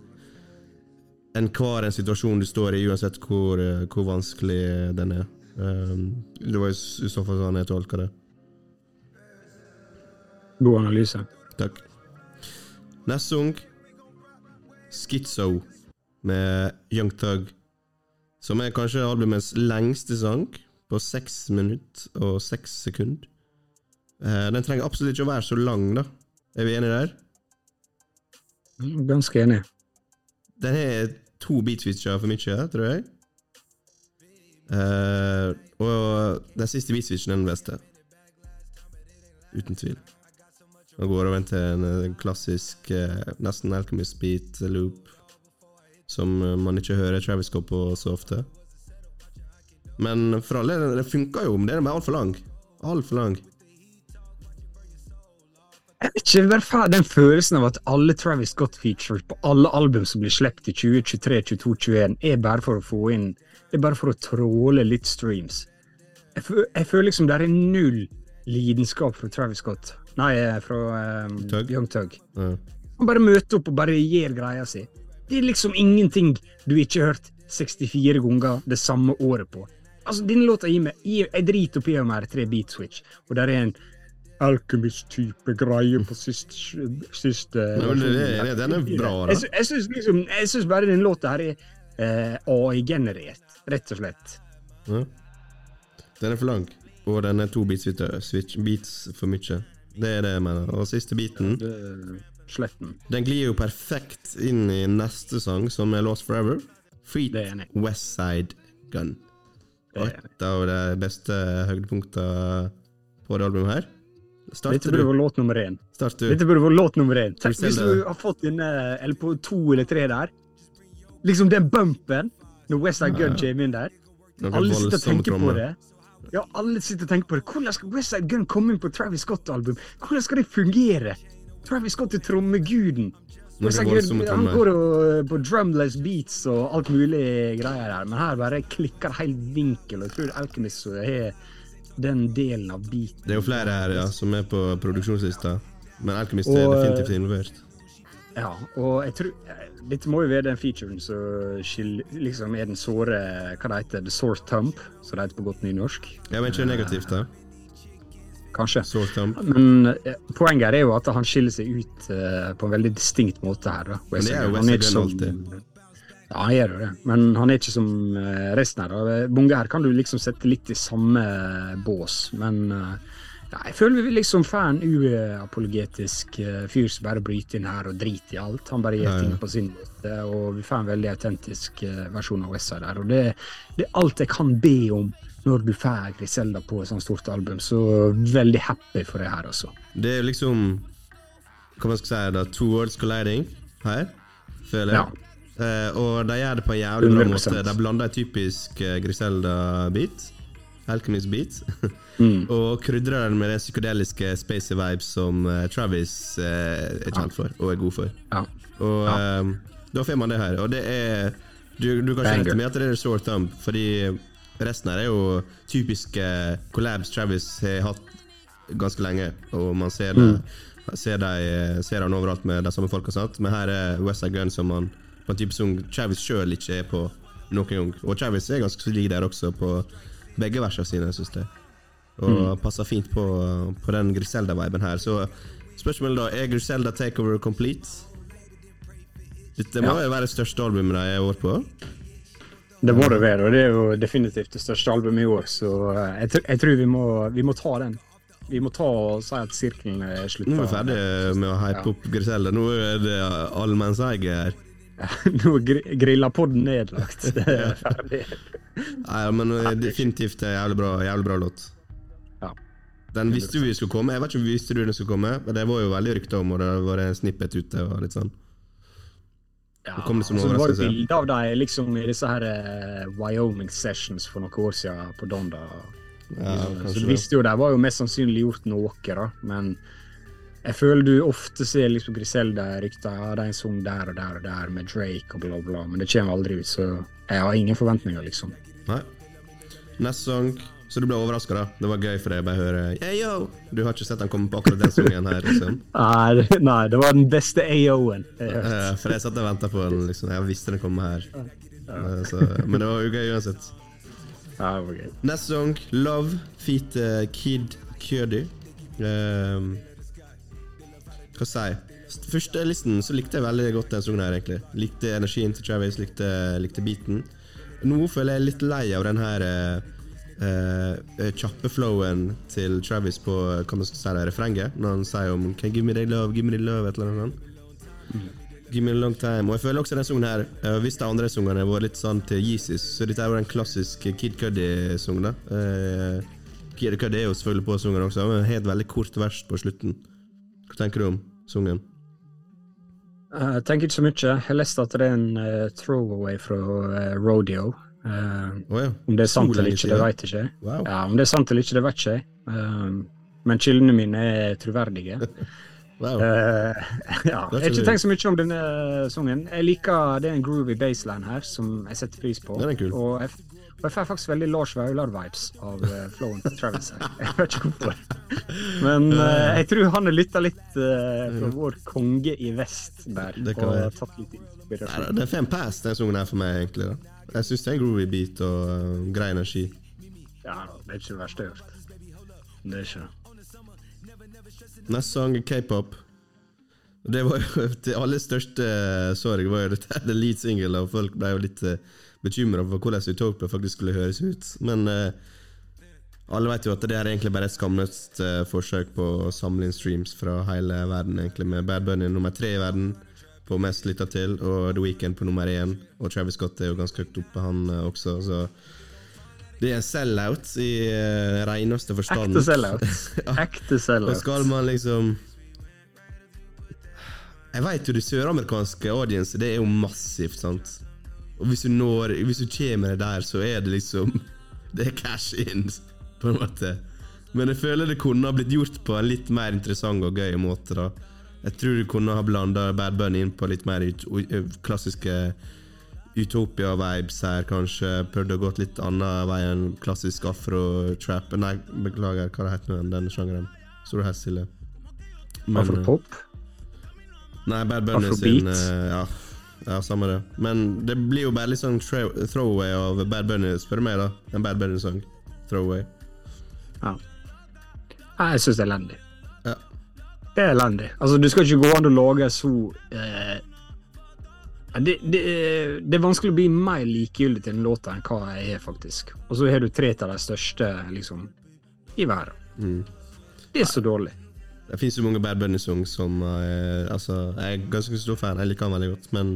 enhver en situasjon du står i, uansett hvor, eh, hvor vanskelig den er. Um, det var i så fall sånn jeg tolka det. God analyse. Takk. Neste sang Schizo med Young Thug. Som er kanskje albumets lengste sang, på seks minutter og seks sekunder. Eh, den trenger absolutt ikke å være så lang, da. Er vi enige der? Ganske enig. Den har to beatswitcher for mye, tror jeg. Uh, og den siste beatswitchen er den beste. Uten tvil. Nå går over til en eh, klassisk nesten Alchemist beat loop, som eh, man ikke hører Travis gå på så ofte. Men for alle, den, funka jo, men den er bare altfor lang. Altfor lang. Ikke vær fa- den følelsen av at alle Travis Scott-features på alle album som blir sluppet i 2023, 22, 21, er bare for å få inn Det er bare for å tråle litt streams. Jeg, fø- jeg føler liksom det er null lidenskap fra Travis Scott. Nei, eh, fra um, Tug? Young Tug. Ja. Han bare møter opp og bare gjør greia si. Det er liksom ingenting du ikke har hørt 64 ganger det samme året på. Altså, Denne låta gir meg Jeg, driter oppi om her tre beat switch, og der er en Alchemist-type greie på siste, siste Nei, men det, det, den er bra, da. Jeg, jeg syns liksom, bare denne låta her er eh, AI-generert, rett og slett. Ja. Den er for lang, og den er to beats, switch, beats for mye. Det er det jeg mener. Og siste beaten Det- Sletten. Den glir jo perfekt inn i neste sang, som er Lost Forever. Feet Westside Gun. Et av de beste høydepunktene på det albumet her. Dette Starter burde du? vært låt nummer én. Dette burde vært låt nummer én. Tenk hvis du har fått denne, eller på to eller tre der. Liksom den bumpen når Westside Gun kommer inn der. Alle sitter og tenker på det. Ja, alle sitter og tenker på det. Hvordan skal Westside Gun komme inn på Travis Scott-album? Hvordan skal det fungere? Travis Scott er trommeguden. Han går jo på drumless beats og alt mulig greier der, men her bare klikker det helt vinkel, og jeg tror Alchemist har den delen av beaten. Det er jo flere her ja, som er på produksjonslista, men Alchemist er definitivt involvert. Ja, og jeg tror eh, Dette må jo være den featuren som liksom er den såre Hva det heter The sore thump, som det heter på godt nynorsk. Ja, men ikke negativt, da. Kanskje. Men eh, poenget er jo at han skiller seg ut eh, på en veldig distinkt måte her. Da. Men det er jo ikke alltid. Ja, han gjør jo det, men han er ikke som eh, resten her. Bunge her kan du liksom sette litt i samme bås, men ja, jeg føler vi liksom får en uapologetisk fyr som bare bryter inn her og driter i alt. Han bare gjør ting på sin måte, og vi får en veldig autentisk versjon av Westside her. Og det, det er alt jeg kan be om når du får Griselda på et sånt stort album, så veldig happy for det her, altså. Det er jo liksom Hva man skal si da, Two words colliding her, føler jeg. Eh, og de gjør det på en jævlig bra 100%. måte. De blander en typisk eh, Griselda-beat, Alchemist-beat, Mm. og krydrer den med den psykedeliske spacey vibes som eh, Travis eh, er kjent for, og er god for. Ja. Og eh, da får man det her. Og det er Du, du kan kjenne til meg at det er sore thumb, fordi resten her er jo typiske collabs Travis har hatt ganske lenge, og man ser det. Ser, de, ser han overalt med de samme folka, men her er Westside Gun som han på en type som Travis sjøl ikke er på noen gang. Og Travis er ganske solid der også, på begge versene sine, syns jeg. Og passer fint på, på den Griselda-viben her. Så spørsmålet da, er Griselda Takeover complete? Dette må Ja. være det største albumet de har vært på. Det må det være, og det er jo definitivt det største albumet i år, så eh, jeg, tr jeg tror vi må, vi må ta den. Vi må ta og si at sirkelen er slutta. Nå er vi ferdig med å hype Ja. opp Griselle, Nå er det allmennseie her. Nå er gri grillapodden nedlagt. Det er ferdig. Nei, men er definitivt en jævlig bra, jævlig bra låt. Ja. Den visste vi skulle komme. Jeg vet ikke om vi visste du den skulle komme, men det var jo veldig rykter om, og det var en snippet ute og litt sånn. Ja, det som altså, det var jo bilde bilder av dem liksom, i disse her uh, Wyoming Sessions for noen år siden på Donda. Ja, så du visste jo de var jo mest sannsynlig gjort noe, da. Men jeg føler du ofte ser liksom Griselda-rykter. Ja, de sang der og der og der med Drake og bla, bla. Men det kommer aldri ut, så jeg har ingen forventninger, liksom. Nei. Neste sang Så du ble overraska, da? Det var gøy for deg å bare høre Ayo. yo! Du har ikke sett den komme på akkurat den sangen her, liksom? Nei, nei, det var den beste AO-en jeg har hørt. Ja, for jeg satt og venta på den, liksom. Jeg visste den kom her. Ja. Så, men det var jo gøy uansett. Ja, det var gøy. Neste sang, Love, feat eh, Kid Cudi. Um, hva skal jeg si? Første listen så likte jeg veldig godt den sangen her, egentlig. Likte energien til Travis, likte, likte beaten. Nå føler jeg litt lei av den her eh, eh, kjappe flowen til Travis på eh, hva man skal si det, refrenget, når han sier om Can give me the love, give me the love, et eller annet sånt. Give me a long time. Og jeg føler også den sangen her eh, Hvis de andre sangene var litt sånn til Yeezys, så dette er jo den klassiske Kid Cudi-sang, da. Eh, Kid Cudi er jo selvfølgelig på sangen også, men helt veldig kort vers på slutten. Hva tenker du om sangen? Eh, Jeg tenker ikke så mye. Jeg leste at det er en uh, throwaway fra uh, Rodeo. Eh, Å ja. om det er sant eller ikke, det veit jeg ikke. Wow. Ja, Om det er sant eller ikke, det vet jeg. Um, men kildene mine er troverdige. wow. Eh, ja, jeg har ikke tenkt så mye om denne sangen. Jeg liker Det er en groovy baseline her som jeg setter pris på. Den er kul. Og jeg, og jeg får faktisk veldig Lars Vaular-vibes av uh, flowen til Travis. Jeg vet ikke hvorfor. Men uh, jeg tror han har lytta litt uh, fra vår konge i vest der, Det kan og tatt litt inspirasjon. det er fem pass, den sangen her for meg, egentlig. da Jeg syns det er en groovy beat og uh, grei energi. Ja, det er ikke det verste jeg har hørt. Det er ikke det. Neste sang er k-pop. Det var jo til alles største sorg var jo dette the lead single, og folk ble jo litt uh, bekymra for hvordan Utopia faktisk skulle høres ut. Men uh, alle vet jo at det er egentlig bare et skamløst uh, forsøk på å samle inn streams fra hele verden, egentlig, med Bad Bunny nummer tre i verden på mest lytta til, og The Weeknd på nummer én. Og Travis Scott er jo ganske høyt oppe, han eh, også, så det er sell-out i uh, reneste forstand. Ekte sellout. Ekte sellout. skal man liksom Jeg veit jo det søramerikanske audience, det er jo massivt, sant. Og hvis du når Hvis du kommer der, så er det liksom Det er cash in, på en måte. Men jeg føler det kunne ha blitt gjort på en litt mer interessant og gøy måte, da. Jeg tror du kunne ha blanda Bad Bunny inn på litt mer ut, klassiske Utopia-vibes her, kanskje. Prøvd å gå litt annen vei enn klassisk afro-trap. Nei, beklager, hva heter den, den sjangeren? Står du her, stille? Men, eh, Afropop. Nei, Bad Bunny Afrobeat. sin eh, ja, ja, samme det. Men det blir jo bare litt sånn throwaway av Bad Bunny, spør du meg, da. En Bad Bunny-sang. Throwaway. Ja. Jeg syns det er elendig. Det er elendig. Altså, du skal ikke gå an å lage så eh, det, det, det er vanskelig å bli mer likegyldig til den låta enn hva jeg er, faktisk. Og så har du tre av de største liksom, i verden. Mm. Det er så dårlig. Det fins jo mange Bad Bunny-songs som eh, Altså, jeg er ganske stor fan, jeg liker han veldig godt, men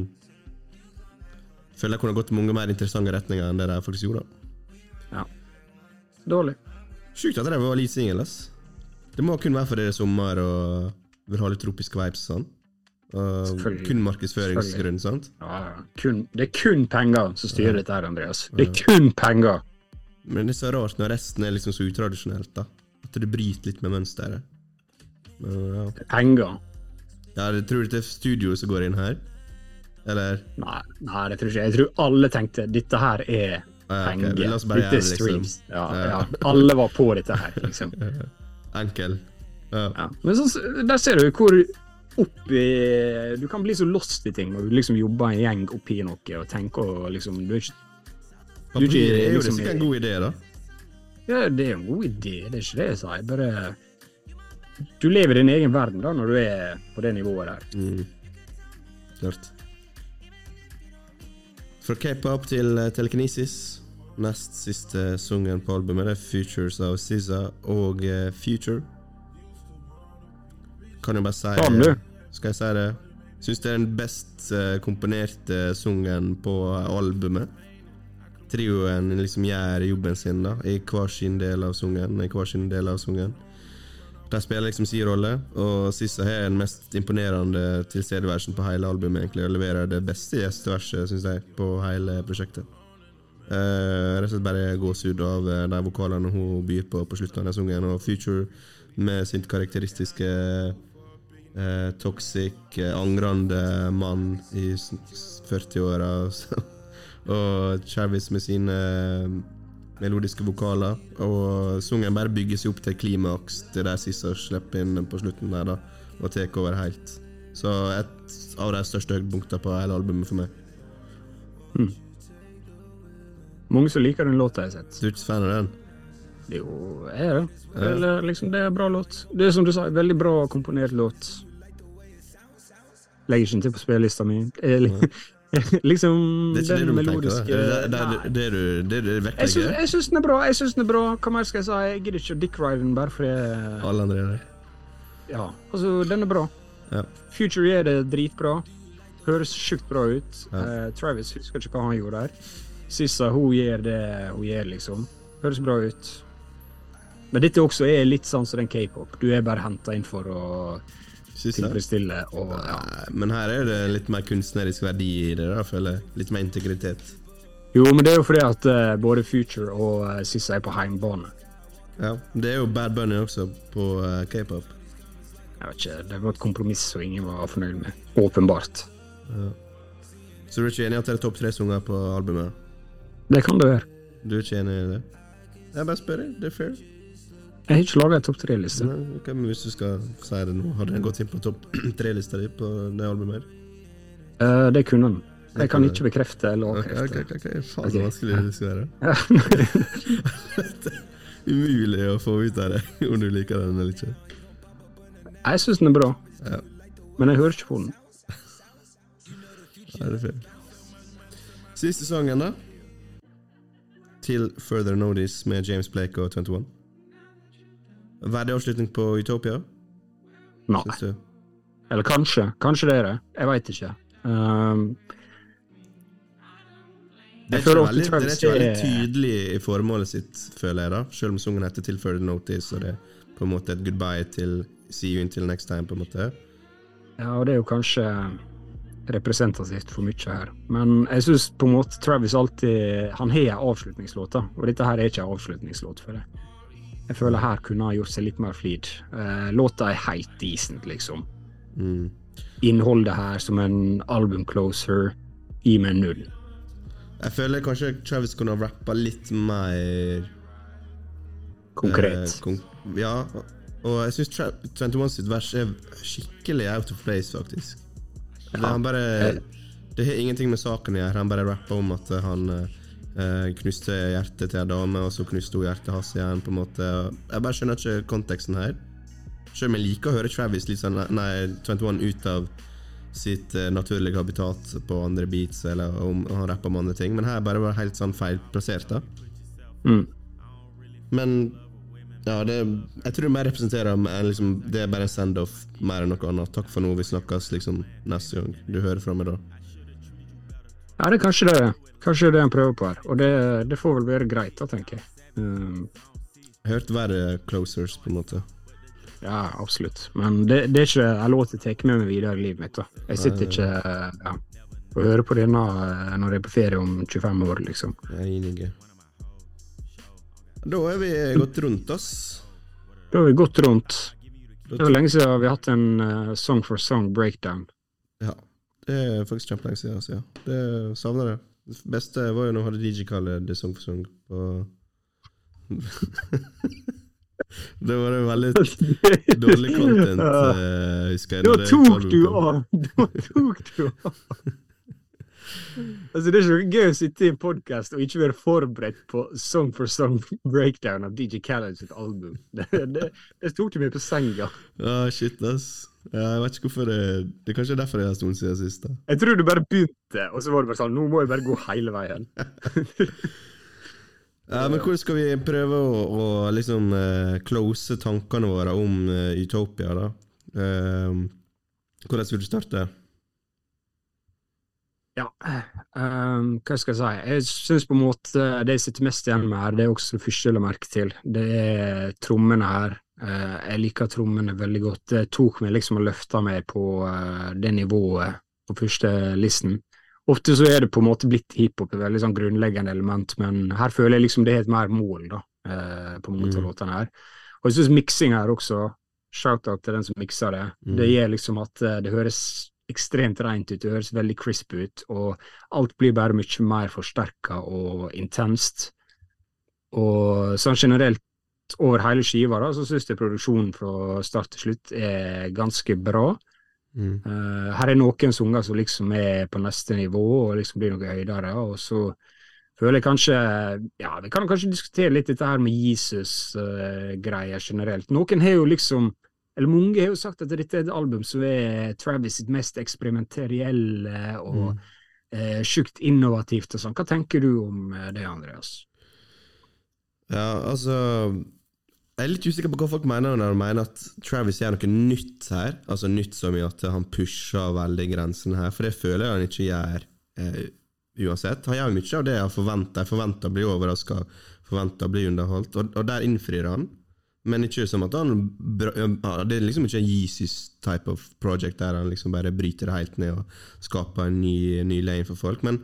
føler jeg kunne gått i mange mer interessante retninger enn det de faktisk gjorde. Ja. Dårlig. Sjukt at det var lead singel, ass. Det må kun være fordi det er sommer og vil ha litt tropiske vibes sånn. Uh, kun markedsføringsgrunn, sant? Ja, ja. kun, det er kun penger som styrer dette her, Andreas. Det er kun penger! Men det er så rart når resten er liksom så utradisjonelt, da. At det bryter litt med mønsteret. Men, ja. Penger. ja, jeg tror det er studioet som går inn her. Eller Nei, nei, det tror ikke jeg. Jeg tror alle tenkte dette her er Ja, penger. la oss bare Dette er liksom. streams. Ja, Ja. ja. Alle var på dette her, liksom. enkel. Ja. Ja. Men så, der ser du hvor oppi Du kan bli så lost i ting når du liksom jobber en gjeng oppi noe og tenker og liksom Du er ikke Du Papir er jo liksom- sikkert en god idé, da. Ja, det er en god idé, det er ikke det jeg sier. Bare Du lever i din egen verden da når du er på det nivået der. Mm. Klart. Fra k-pop til eh, telekinesis. Nest siste sungen på albumet det er 'Futures' av SZA og uh, 'Future'. Kan jo bare si Kan? Skal jeg si det? Syns det er den best uh, komponerte sungen på albumet. Trioen liksom gjør jobben sin da i hver sin del av sungen. I hver sin del av sungen. De spiller liksom sin rolle, og Sissa har den mest imponerende tilstedeværelsen på hele albumet, egentlig, og leverer det beste gjesteverset, syns jeg, på hele prosjektet. Uh, rett og slett bare gåsehud av uh, de vokalene hun byr på på slutten av den sangen, og Future med sin karakteristiske uh, toxic, uh, angrende mann i s- s- 40-åra. Og Chavis med sine eh, melodiske vokaler. Og sangen bare bygger seg opp til klimaks, til der Sissa slipper inn på slutten der, da, og tar over helt. Så et av de største høydepunktene på hele albumet for meg. Mange som liker den låta jeg har sett. Du er ikke fan av den? Jo, jeg er det. Eller, liksom, det er en bra låt. Det er som du sa, en veldig bra komponert låt. Legger ikke den til på spillelista mi. Eh, liksom Det er ikke det den du må melodiske da? Er det det, det, det, det, det, det syns, jeg syns den er bra. jeg synes den er bra. Hva mer skal jeg si? Jeg gidder ikke å dickride den bare fordi jeg- Alle andre er det. Ja, altså, den er bra. Ja. Future er det dritbra. Høres sjukt bra ut. Ja. Uh, Travis husker ikke hva han gjorde der. Sissa hun gjør det hun gjør, liksom. Høres bra ut. Men dette også er litt sånn som den k-pop. Du er bare henta inn for å tilfredsstille og ja. Men her er det litt mer kunstnerisk verdi i det, da, føler jeg. Litt mer integritet. Jo, men det er jo fordi at uh, både Future og uh, Sissa er på heimbane. Ja, Det er jo Bad Bunny også på uh, k-pop. Jeg vet ikke, Det var et kompromiss som ingen var fornøyd med. Åpenbart. Så du er ikke enig i at det er topp tre sanger på albumet? Det kan det være. Du er ikke enig i det? Jeg bare spør. Det er fair. Jeg har ikke laga en topp tre-liste. Okay, ok, men hvis du skal si det nå, hadde den gått inn på topp tre-lista di på det albumet? Eh, det kunne den. Jeg kan ikke bekrefte eller ok, okay, ok, ok. Faen, så vanskelig det skal være. Umulig å få ut av det, om du liker den eller ikke. Jeg syns den er bra, Ja, men jeg hører ikke på den. ja det er fair. Siste sangen, da? Til Further Notice med James Blake og 21. Verdig avslutning på Utopia, Nei. Eller kanskje. Kanskje det er det. Jeg veit ikke. Um, Det er, ikke veldig, det er ikke veldig tydelig i formålet sitt, føler jeg, da. Selv om sangen heter 'Til Further Notice, og det er på en måte et goodbye til See you until next time, på en måte. ja, og det er jo kanskje representativt for mye her. Men jeg syns på en måte Travis alltid Han har en avslutningslåt, da. Og dette her er ikke en avslutningslåt for det. Jeg føler her kunne ha gjort seg litt mer flid. Eh, låta er helt decent, liksom. Mm. Innholdet her som en album-closer gir meg null. Jeg føler kanskje Travis kunne ha rappa litt mer Konkret. eh, kon ja, og jeg syns 21 sitt vers er skikkelig out of place, faktisk. Det, han bare, det har ingenting med saken å gjøre. Han bare rapper om at han eh, knuste hjertet til en dame, og så knuste hun hjertet hans igjen. på en måte Jeg bare skjønner ikke konteksten her. Selv om jeg liker å høre Travis litt sånn, nei, 21 ut av sitt eh, naturlige habitat på andre beats, eller om han rapper om andre ting, men her bare var det helt sånn feilplassert. da Mm. Men ja, det, jeg tror det mer representerer men liksom, Det er bare en send-off mer enn noe annet. Takk for nå, vi snakkes liksom neste gang du hører fra meg da. Ja, det er kanskje det. Kanskje det han prøver på her. Og det, det får vel være greit, da, tenker jeg. Um, hørt verre closers, på en måte. ja, absolutt. Men det, det er ikke en låt jeg tar med meg videre i livet mitt. da. Jeg sitter ikke ja, og hører på denne uh, når jeg er på ferie om 25 år, liksom. Jeg er enig. Da har vi gått rundt oss. Da har vi gått rundt. Det var lenge siden vi har hatt en uh, song for song breakdown. Ja, det er faktisk kjempelenge siden. Altså, ja. Det savner jeg. Det beste var jo når jeg hadde DJ-kallet det Song for Song på Det var det veldig dårlig content, uh, husker jeg. Da tok du av! Da tok du av! Altså, det er ikke noe gøy å sitte i en podkast og ikke være forberedt på song for song breakdown av DJ Khaled sitt album. Det, det, det tok du meg på senga. Ja, shit, ass. Jeg vet ikke hvorfor det Det er kanskje derfor jeg har stått siden sist. da Jeg tror du bare begynte, og så var det bare sånn Nå må jeg bare gå hele veien. Ja, Men hvordan skal vi prøve å, å liksom uh, close tankene våre om uh, Utopia, da? Uh, hvordan vil du starte? Ja, um, hva skal jeg si? Jeg syns på en måte det jeg sitter mest igjen med her, det er også det første jeg la merke til. Det er trommene her. Uh, jeg liker trommene veldig godt. Det tok meg liksom og løfta meg på uh, det nivået på første listen. Ofte så er det på en måte blitt hiphop et veldig sånn grunnleggende element, men her føler jeg liksom det er et mer mål, da, uh, på mange av Mm. låtene her. Og jeg syns miksing her også, shout-out til den som mikser det, Mm. det gjør liksom at det høres ekstremt rent ut, det høres veldig crisp ut, og alt blir bare mye mer forsterka og intenst. Og sånn generelt over hele skiva, da, så syns jeg produksjonen fra start til slutt er ganske bra. Mm. Uh, her er noen sanger som liksom er på neste nivå og liksom blir noe høydere, og så føler jeg kanskje Ja, vi kan kanskje diskutere litt dette her med Jesus-greier generelt. Noen har jo liksom eller mange har jo sagt at dette er et album som er Travis sitt mest eksperimenterielle og Mm. eh, sjukt innovativt og sånn. Hva tenker du om eh, det, Andreas? Ja, altså Jeg er litt usikker på hva folk mener når de mener at Travis gjør noe nytt her. Altså nytt så mye at han pusher veldig grensen her, for det føler jeg han ikke gjør eh, uansett. Han gjør mye av det jeg forventer. Jeg forventer å bli overraska, forventer å bli underholdt, og, og der innfrir han. Men ikke som at han ja, Det er liksom ikke en Jesus type of project der han liksom bare bryter det helt ned og skaper en ny, ny lane for folk. Men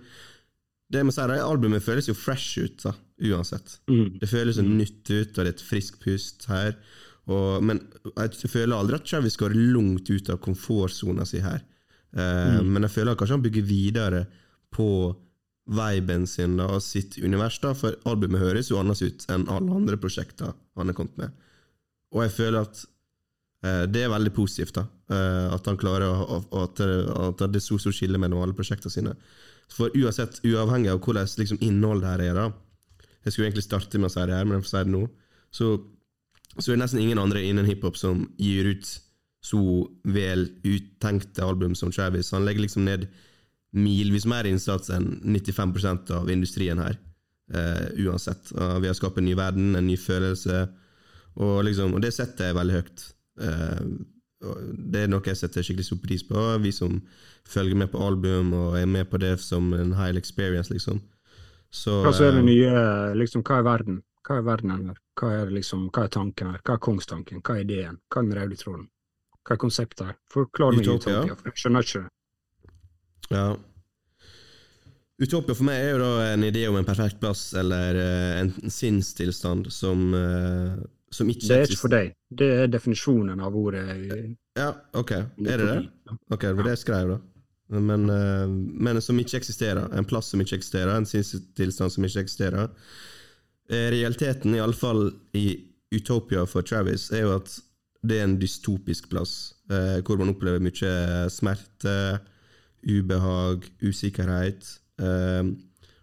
det jeg må si, det albumet føles jo fresh ut, da, uansett. Mm. Det føles så nytt ut, og det er et friskt pust her. Og, men jeg føler aldri at Travis går langt ut av komfortsona si her. Eh, Men jeg føler at kanskje han bygger videre på viben sin da, og sitt univers, da, for albumet høres jo annerledes ut enn alle andre prosjekter han har kommet med. Og jeg føler at eh, det er veldig positivt, da. eh, at han klarer å, å, at, at det er så stort skille mellom alle prosjektene sine. For uansett, uavhengig av hvordan liksom, innholdet her er, da Jeg skulle egentlig starte med å si det her, men jeg får si det nå. Så, så er det nesten ingen andre innen hiphop som gir ut så vel uttenkte album som Travis. Han legger liksom ned milvis mer innsats enn 95% av industrien her. eh, uansett. Vi har skapt en ny verden, en ny følelse, og, liksom, og det setter jeg veldig høyt. Eh, det er noe jeg setter skikkelig stor pris på. Vi som følger med på album og er med på det som en high experience, liksom. Så, Hva så er det eh, nye, liksom, hva er verden? Hva er verden her? Hva er, liksom, hva er tanken her? Hva er kongstanken? Hva er ideen? Hva er den røde tråden? Hva er konseptet her? Forklar meg Utopia. Utopia, for jeg skjønner ikke det. Ja. Utopia for meg er jo da en idé om en perfekt plass, eller eh, en sinnstilstand som, som ikke Det er ikke for deg. Det er definisjonen av ordet Ja, ok. Er det det? Ok, det var det jeg skrev, da. Men, eh, men som ikke eksisterer. En plass som ikke eksisterer, en sinnstilstand som ikke eksisterer. Eh, Realiteten, i alle fall i Utopia for Travis, er jo at det er en dystopisk plass, eh, hvor man opplever mye smerte, ubehag, usikkerhet. Eh,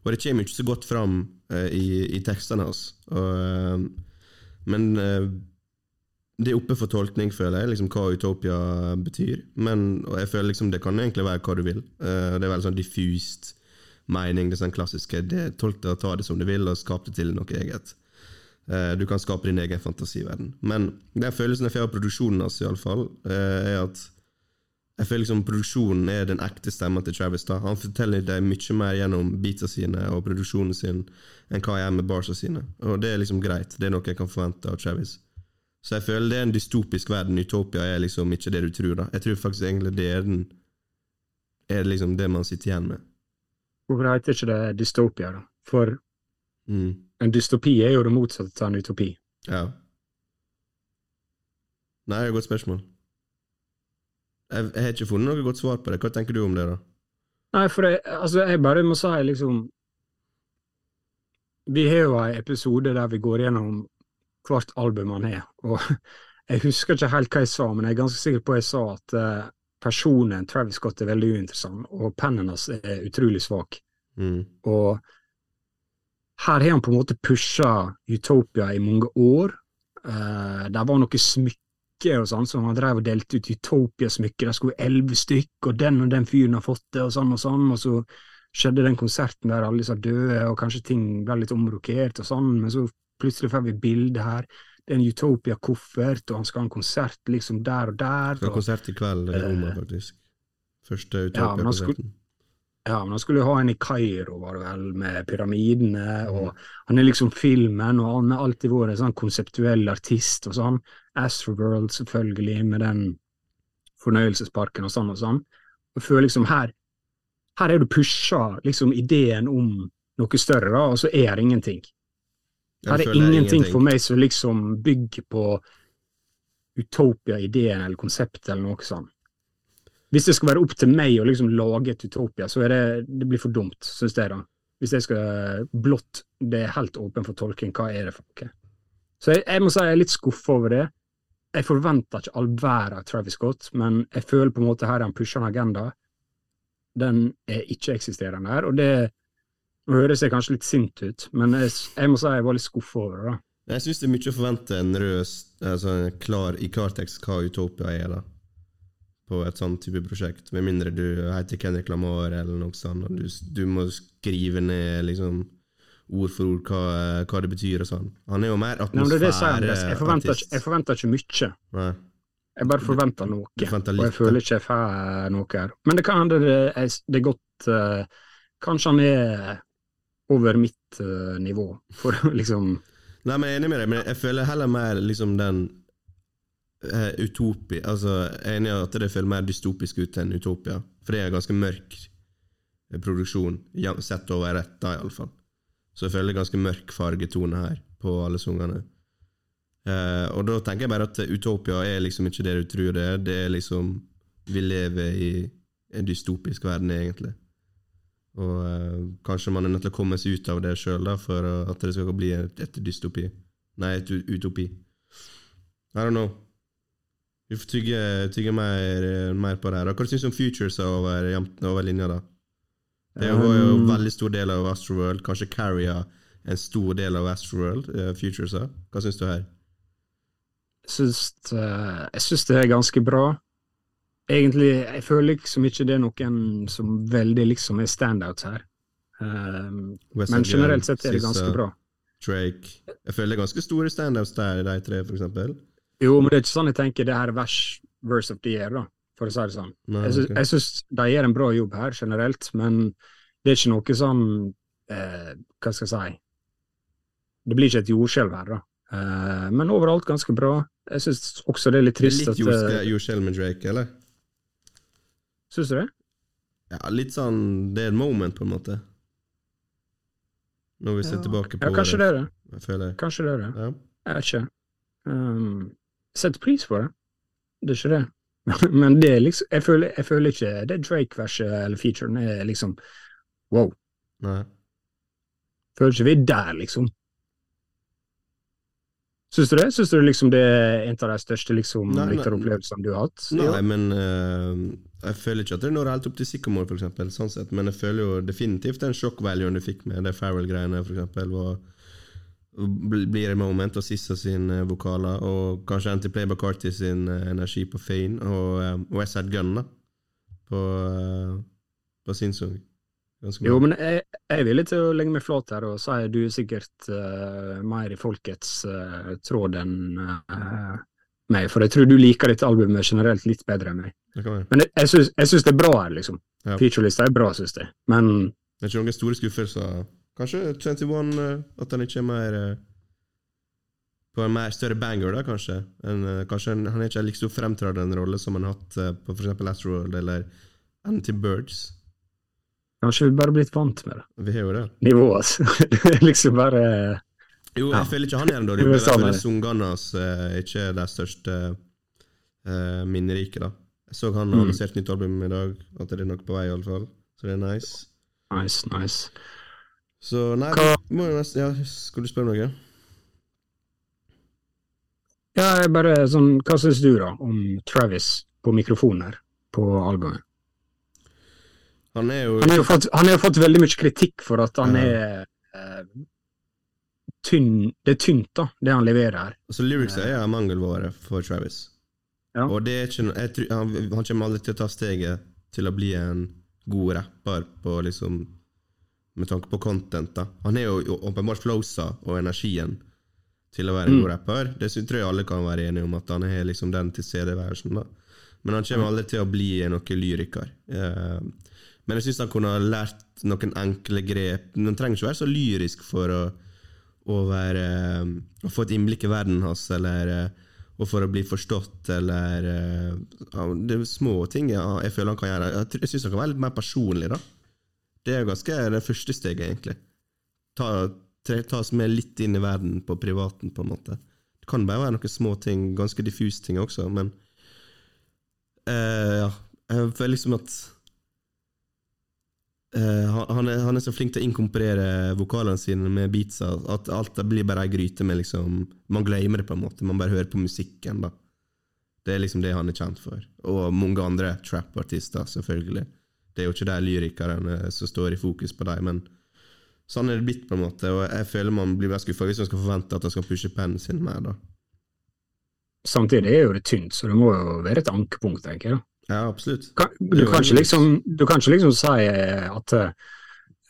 og det kommer ikke så godt fram eh, i, i tekstene hans. Eh, men eh, det er oppe for tolkning, føler jeg, liksom hva utopia betyr. Men og jeg føler liksom det kan egentlig være hva du vil. Eh, det er veldig sånn diffust mening. Det er sånn klassiske det, Tolk det og ta det som du vil, og skap det til noe eget. Eh, du kan skape din egen fantasiverden. Men den følelsen jeg får av produksjonen hans, iallfall, uh, er at jeg føler liksom produksjonen er den ekte stemmen til Travis. da Han forteller deg mye mer gjennom beatsa sine og produksjonen sin enn hva jeg er med barsa sine. Og det er liksom greit. Det er noe jeg kan forvente av Travis. Så jeg føler det er en dystopisk verden. Utopia er liksom ikke det du tror. da Jeg tror faktisk egentlig det er den Er liksom det man sitter igjen med. Hvorfor heter ikke det dystopia, da? For Mm. en dystopi er jo det motsatte av en utopi. Ja. Nei, det er et godt spørsmål. Jeg, jeg har ikke funnet noe godt svar på det. Hva tenker du om det, da? Nei, for jeg, altså, jeg bare må si liksom Vi har jo en episode der vi går gjennom hvert album han har, og jeg husker ikke helt hva jeg sa, men jeg er ganske sikker på at jeg sa at uh, personen Travis Scott er veldig uinteressant, og pennen hans er utrolig svak. Mm. Og her har han på en måte pusha Utopia i mange år. Uh, det var noe smykke og sånn, som han drev og delte ut Utopia-smykker. Det skulle være elleve stykk, og den og den fyren har fått det, og sånn og sånn. Og så skjedde den konserten der alle disse døde, og kanskje ting ble litt omrokert og sånn, men så plutselig får vi bilde her. Det er en Utopia-koffert, og han skal ha en konsert liksom der og der. Og, konsert i kveld i Roma, Eh, faktisk. Første Utopia-konserten. Ja, men han skulle ha en i Kairo, var det vel, med pyramidene, og han er liksom filmen, og han har alltid vært en sånn konseptuell artist og sånn. Astroworld, selvfølgelig, med den fornøyelsesparken og sånn og sånn. Jeg føler liksom her her er du pusha liksom ideen om noe større, da, og så er det ingenting. Her er ingenting, ingenting for meg som liksom bygger på utopia-ideen eller konseptet eller noe sånt. Hvis det skal være opp til meg å liksom lage et utopia, så det, det blir for dumt, syns jeg. da. Hvis jeg skal blått Det er helt åpen for tolking. Hva er det for noe? Så jeg, jeg må si jeg er litt skuffa over det. Jeg forventer ikke all verden av Travis Scott, men jeg føler på en måte her han pusher en agenda. Den er ikke-eksisterende her, og det Nå høres jeg kanskje litt sint ut, men jeg, jeg må si jeg var litt skuffa over det. da. Jeg syns det er mye å forvente en rød altså en klar, i klartekst hva Utopia er, da. På et sånn type prosjekt. Med mindre du heter Kendrick Lamar eller noe sånt, og du, du må skrive ned liksom ord for ord hva, hva det betyr og sånn. Han er jo mer er det jeg, forventer jeg forventer ikke mye. Nei. Jeg bare forventer noe, forventer og jeg føler ikke jeg får noe her. Men det kan hende det det er godt uh, Kanskje han er over mitt uh, nivå, for liksom Nei, men jeg er enig med deg, men jeg føler heller mer liksom den uh, utopi Altså, jeg er enig i at det føles mer dystopisk ut enn Utopia, for det er en ganske mørk eh, produksjon, sett over retta, iallfall. Så jeg føler ganske mørk fargetone her på alle sangene. Eh, og da tenker jeg bare at Utopia er liksom ikke det du tror det er, det er liksom Vi lever i en dystopisk verden, egentlig. Og eh, kanskje man er nødt til å komme seg ut av det sjøl for at det skal bli et, et dystopi. Nei, et utopi. I don't know. Vi får tygge, tygge mer, mer på det her. Hva syns du om Futures over, over linja, da? Det var jo en Um, veldig stor del av Astroworld. Kanskje Carrier en stor del av Astroworld, uh, Futures. da. Hva syns du her? Jeg syns, eh, jeg syns det er ganske bra. Egentlig, jeg føler liksom ikke det er noen som veldig liksom er standouts her. Um, men generelt sett er det ganske bra. Drake. Jeg føler det er ganske store standouts der, de tre, for eksempel. Jo, men det er ikke sånn jeg tenker det her er vers, verse of the year, da, for å si det sånn. Nei, Jeg syns, ok. jeg syns de gjør en bra jobb her generelt, men det er ikke noe sånn eh, Hva skal jeg si Det blir ikke et jordskjelv her, da. Eh, men overalt ganske bra. Jeg syns også det er litt Det er trist litt at jordske- uh, jordskjelv med Drake, eller? Syns du det? Ja, litt sånn Det er et moment, på en måte. Når vi ser Ja, tilbake på Ja, kanskje det det. Jeg føler Kanskje det er det. ja. Jeg vet ikke. Um, Setter pris på det. Det er ikke det. Men det er liksom Jeg føler, jeg føler ikke det Drake-verset eller featuren er liksom wow. Nei. Føler ikke vi er der, liksom. Syns du det? Syns du liksom det er en av de største liksom, opplevelsene du har hatt? Nei, men uh, jeg føler ikke at det når helt opp til Sycamore, for eksempel, sånn sett, men jeg føler jo definitivt den shock-valuen du fikk med det Farrell-greiene, for eksempel, var bl- blir et moment av Sissa sin eh, vokaler, og kanskje Anti-Playback Artist sin eh, energi på Fane, og uh, West Side Gun da, på, på sin sang. Jo, men jeg, jeg er villig til å legge meg flat her og si at du er sikkert uh, mer i folkets uh, tråd enn uh, meg, for jeg tror du liker dette albumet generelt litt bedre enn meg. Men jeg, jeg syns det er bra her, liksom. Ja. Featurelista er bra, syns jeg. Men Det er ikke noen store skuffelser. Kanskje 21, eh, at han ikke er mer eh, På en mer større banger, da, kanskje. En, eh, kanskje en, han er ikke like stor fremtredende rolle som han har hatt på f.eks. Astroworld eller Anti-Birds. kanskje vi bare blitt vant med det. Vi har jo det. Nivået, altså. Det liksom bare Jo, Ja. jeg føler ikke han gjør en dårlig Det jobb. Jeg føler sangene hans ikke er de største uh, minnerike, da. Jeg så han Mm. har lansert nytt album i dag, at det er noe på vei, iallfall. Så det er nice. nice, nice. Så nei, må jo nesten Ja, skal du spørre noe? Ja, bare sånn Hva syns du, da, om Travis på mikrofonen her, på albumet? Han er jo Han har jo fått, han har fått veldig mye kritikk for at han Ja. er eh, tynn Det er tynt, da, det han leverer her. Altså Lyrics er en mangelvare for Travis. Ja. Og det er ikke noe han, han kommer aldri til å ta steget til å bli en god rapper på liksom med tanke på content. da Han har jo åpenbart flowsa og energien til å være en Mm. god rapper. Det tror jeg alle kan være enige om, at han har liksom den tilstedeværelsen. da Men han kommer aldri til å bli noen lyriker. Eh, Men jeg syns han kunne ha lært noen enkle grep. Han trenger ikke være så lyrisk for å, å, være, eh, å få et innblikk i verden hans, eller eh, og for å bli forstått, eller ja, Det er små ting ja, jeg føler han kan gjøre. Jeg syns han kan være litt mer personlig, da. Det er ganske det første steget, egentlig. Ta, tre- ta oss med litt inn i verden på privaten, på en måte. Det kan bare være noen små ting, ganske diffuse ting også, men uh, Ja. Jeg føler liksom at uh, han, han, er, han er så flink til å inkomporere vokalene sine med beatsa at alt det blir bare ei gryte med liksom Man glemmer det, på en måte. Man bare hører på musikken, da. Det er liksom det han er kjent for. Og mange andre trap-artister, selvfølgelig. Det er jo ikke de lyrikerne som står i fokus på dem, men sånn er det blitt, på en måte. Og jeg føler man blir mer skuffa hvis man skal forvente at de skal pushe pennen sin mer, da. Samtidig er jo det tynt, så det må jo være et ankepunkt, tenker jeg. Ja, absolutt. Kan, du, kan liksom, du kan ikke liksom si at eh,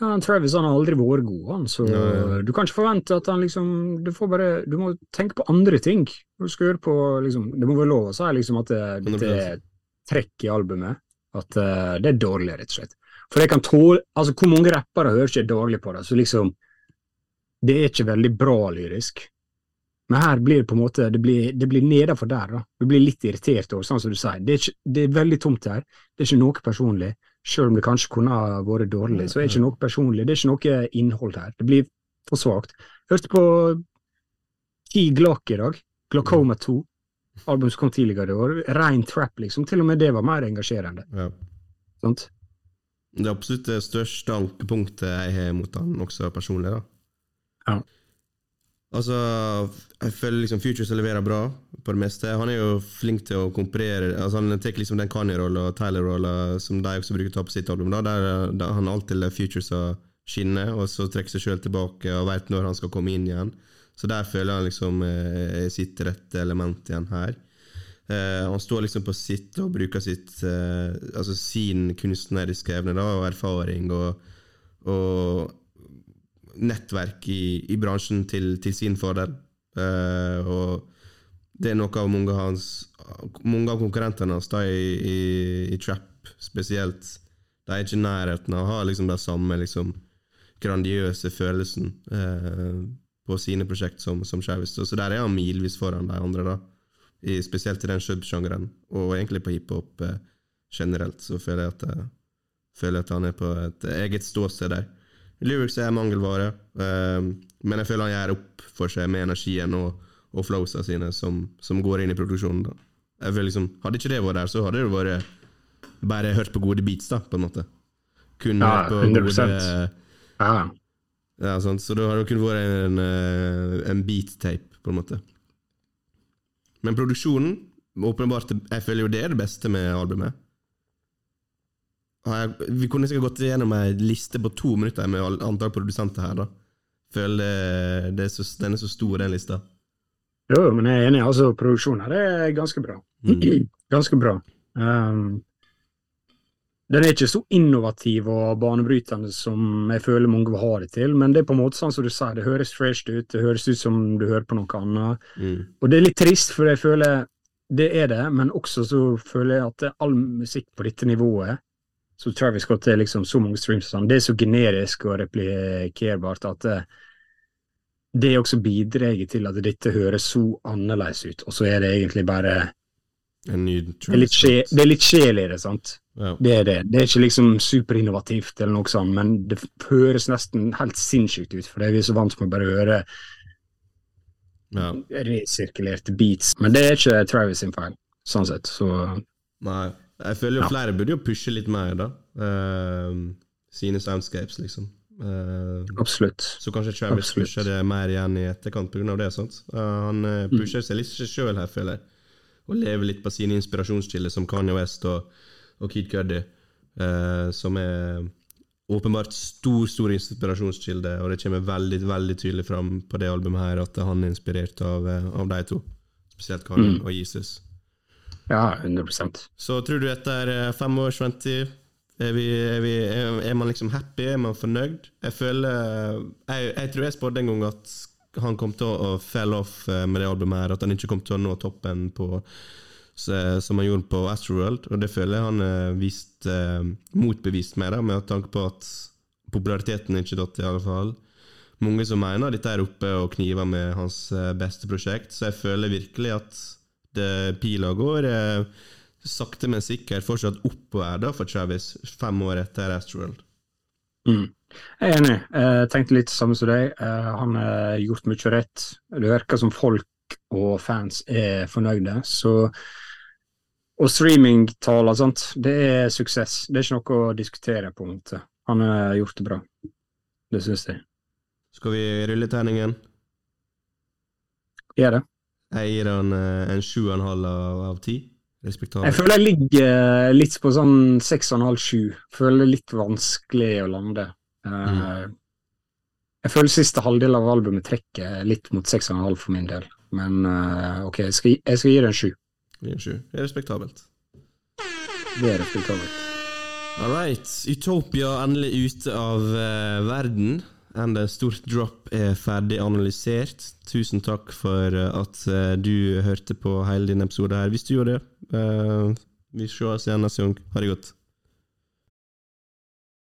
ja, Travis han har aldri vært god, han, så Ja, ja. du kan ikke forvente at han liksom Du får bare, du må tenke på andre ting. Du skal høre på liksom, Det må være lov å si liksom at det, det er trekk i albumet. At uh, det er dårlig, rett og slett. For jeg kan tåle Altså, hvor mange rappere hører ikke daglig på det? Så liksom Det er ikke veldig bra lyrisk. Men her blir det på en måte Det blir, det blir nedenfor der, da. Du blir litt irritert over, sånn som du sier. Det er, ikke, det er veldig tomt her. Det er ikke noe personlig. Selv om det kanskje kunne ha vært dårlig, så er det ikke noe personlig. Det er ikke noe innhold her. Det blir for svakt. Hørte på Key Glock i dag. Glaucoma 2. Album som kom tidligere i år. Rein trap, liksom. Til og med det var mer engasjerende. Ja. Sant? Det er absolutt det største ankepunktet jeg har mot han også personlig. da. Ja. Altså, jeg føler liksom Futures leverer bra på det meste. Han er jo flink til å komparere altså Han tar liksom den Kanye-rolla og Tyler-rolla som de også bruker å ta på sitt album. da, Der, der han alltid lar Futures skinne, og så trekker seg sjøl tilbake og veit når han skal komme inn igjen. Så der føler han liksom eh, sitt rette element igjen her. Eh, han står liksom på sitt og bruker sitt eh, altså sin kunstneriske evne da, og erfaring og, og nettverk i, i bransjen til, til sin fordel. Eh, og det er noe av mange hans, mange av konkurrentene hans da, i, i, i trap spesielt. De er ikke i nærheten av å ha liksom, den samme liksom, grandiøse følelsen eh, på sine prosjekt som, som Travis. Så, så der er han milvis foran de andre, da. I, spesielt i den subsjangeren, og egentlig på hiphop eh, generelt, så føler jeg at jeg, føler at han er på et eget ståsted der. Lyrics er mangelvare, eh, men jeg føler han gjør opp for seg med energien og, og flowsa sine som, som går inn i produksjonen. da. Jeg føler liksom, Hadde ikke det vært der, så hadde det vært bare hørt på gode beats, da, på en måte. Kun Ja, hørt på 100%. gode Ja. Ja, sant? Så da har det kun vært en, en, en beat-tape, på en måte. Men produksjonen, åpenbart, jeg føler jo det er det beste med albumet. Vi kunne sikkert gått gjennom ei liste på to minutter med antall produsenter her, da. Føler det, det er så, den er så stor, den lista. Jo, men jeg er enig. altså Produksjonen her er ganske bra. Ganske bra. Um, den er ikke så innovativ og banebrytende som jeg føler mange vil ha det til, men det er på en måte sånn som du sier, det høres fresh ut, det høres ut som du hører på noe annet. Mm. Og det er litt trist, for jeg føler det er det, men også så føler jeg at all musikk på dette nivået, så Travis Scott er liksom så mange streams sånn, det er så generisk og replikerbart at det, det også bidrar til at dette høres så annerledes ut, og så er det egentlig bare En ny det er litt, er det, sant? Ja. Det er det. Det er ikke liksom superinnovativt eller noe sånt, men det høres nesten helt sinnssykt ut, for vi er så vant med å bare høre ja. resirkulerte beats. Men det er ikke Travis sin feil, sånn sett. Så Nei. Jeg føler jo Ja. flere burde jo pushe litt mer, da. Uh, sine soundscapes, liksom. Uh, absolutt. Så kanskje Travis Absolutt. pusher det mer igjen i etterkant pga. det. sant? Uh, han pusher pusher seg litt sjøl her, føler jeg. Og lever litt på sine inspirasjonskilder, som Kanye West og, og Kid Cudi. eh, som er åpenbart stor stor inspirasjonskilde, og det kommer veldig veldig tydelig fram på det albumet her at han er inspirert av, eh, av de to. Spesielt Kanye og Jesus. Ja, 100% Så tror du etter eh, fem års ventetid er, vi, er, vi, er, er man liksom happy? Er man fornøyd? Jeg føler Jeg, jeg tror jeg spådde en gang at han kom til å, fell off eh, med det albumet, her At han ikke kom til å nå toppen på som han gjorde på Astroworld, og det føler jeg han er vist eh, motbevist med, da, med tanke på at populariteten er ikke datt, i alle fall. Mange som mener dette er oppe og kniver med hans eh, beste prosjekt, så jeg føler virkelig at det pila går eh, sakte, men sikkert fortsatt oppover da for Travis, fem år etter Astroworld. Mm. Jeg er enig. Jeg tenkte litt det samme som deg. Eh, Han har gjort mye rett. Det virker som folk og fans er fornøyde. Så Og streamingtall og sånt, det er suksess. Det er ikke noe å diskutere, på en måte. Han har gjort det bra. Det syns jeg. Skal vi rulle terningen? Gjør det. Jeg gir han eh, en sju og en halv av ti. Respektabel. Jeg føler jeg ligger eh, litt på sånn 6,5-7. Føler det er litt vanskelig å lande. Eh, Jeg føler siste halvdel av albumet trekker litt mot 6,5 for min del. Men eh, ok, jeg skal, jeg skal gi det en 7. Gir en sju. Det er respektabelt. Det er respektabelt. All right. Utopia er endelig ute av uh, verden. Enda stort drop er ferdig analysert. Tusen takk for at du hørte på hele din episode her. Hvis du gjorde det, eh, vi ses igjen neste gang. Ha det godt.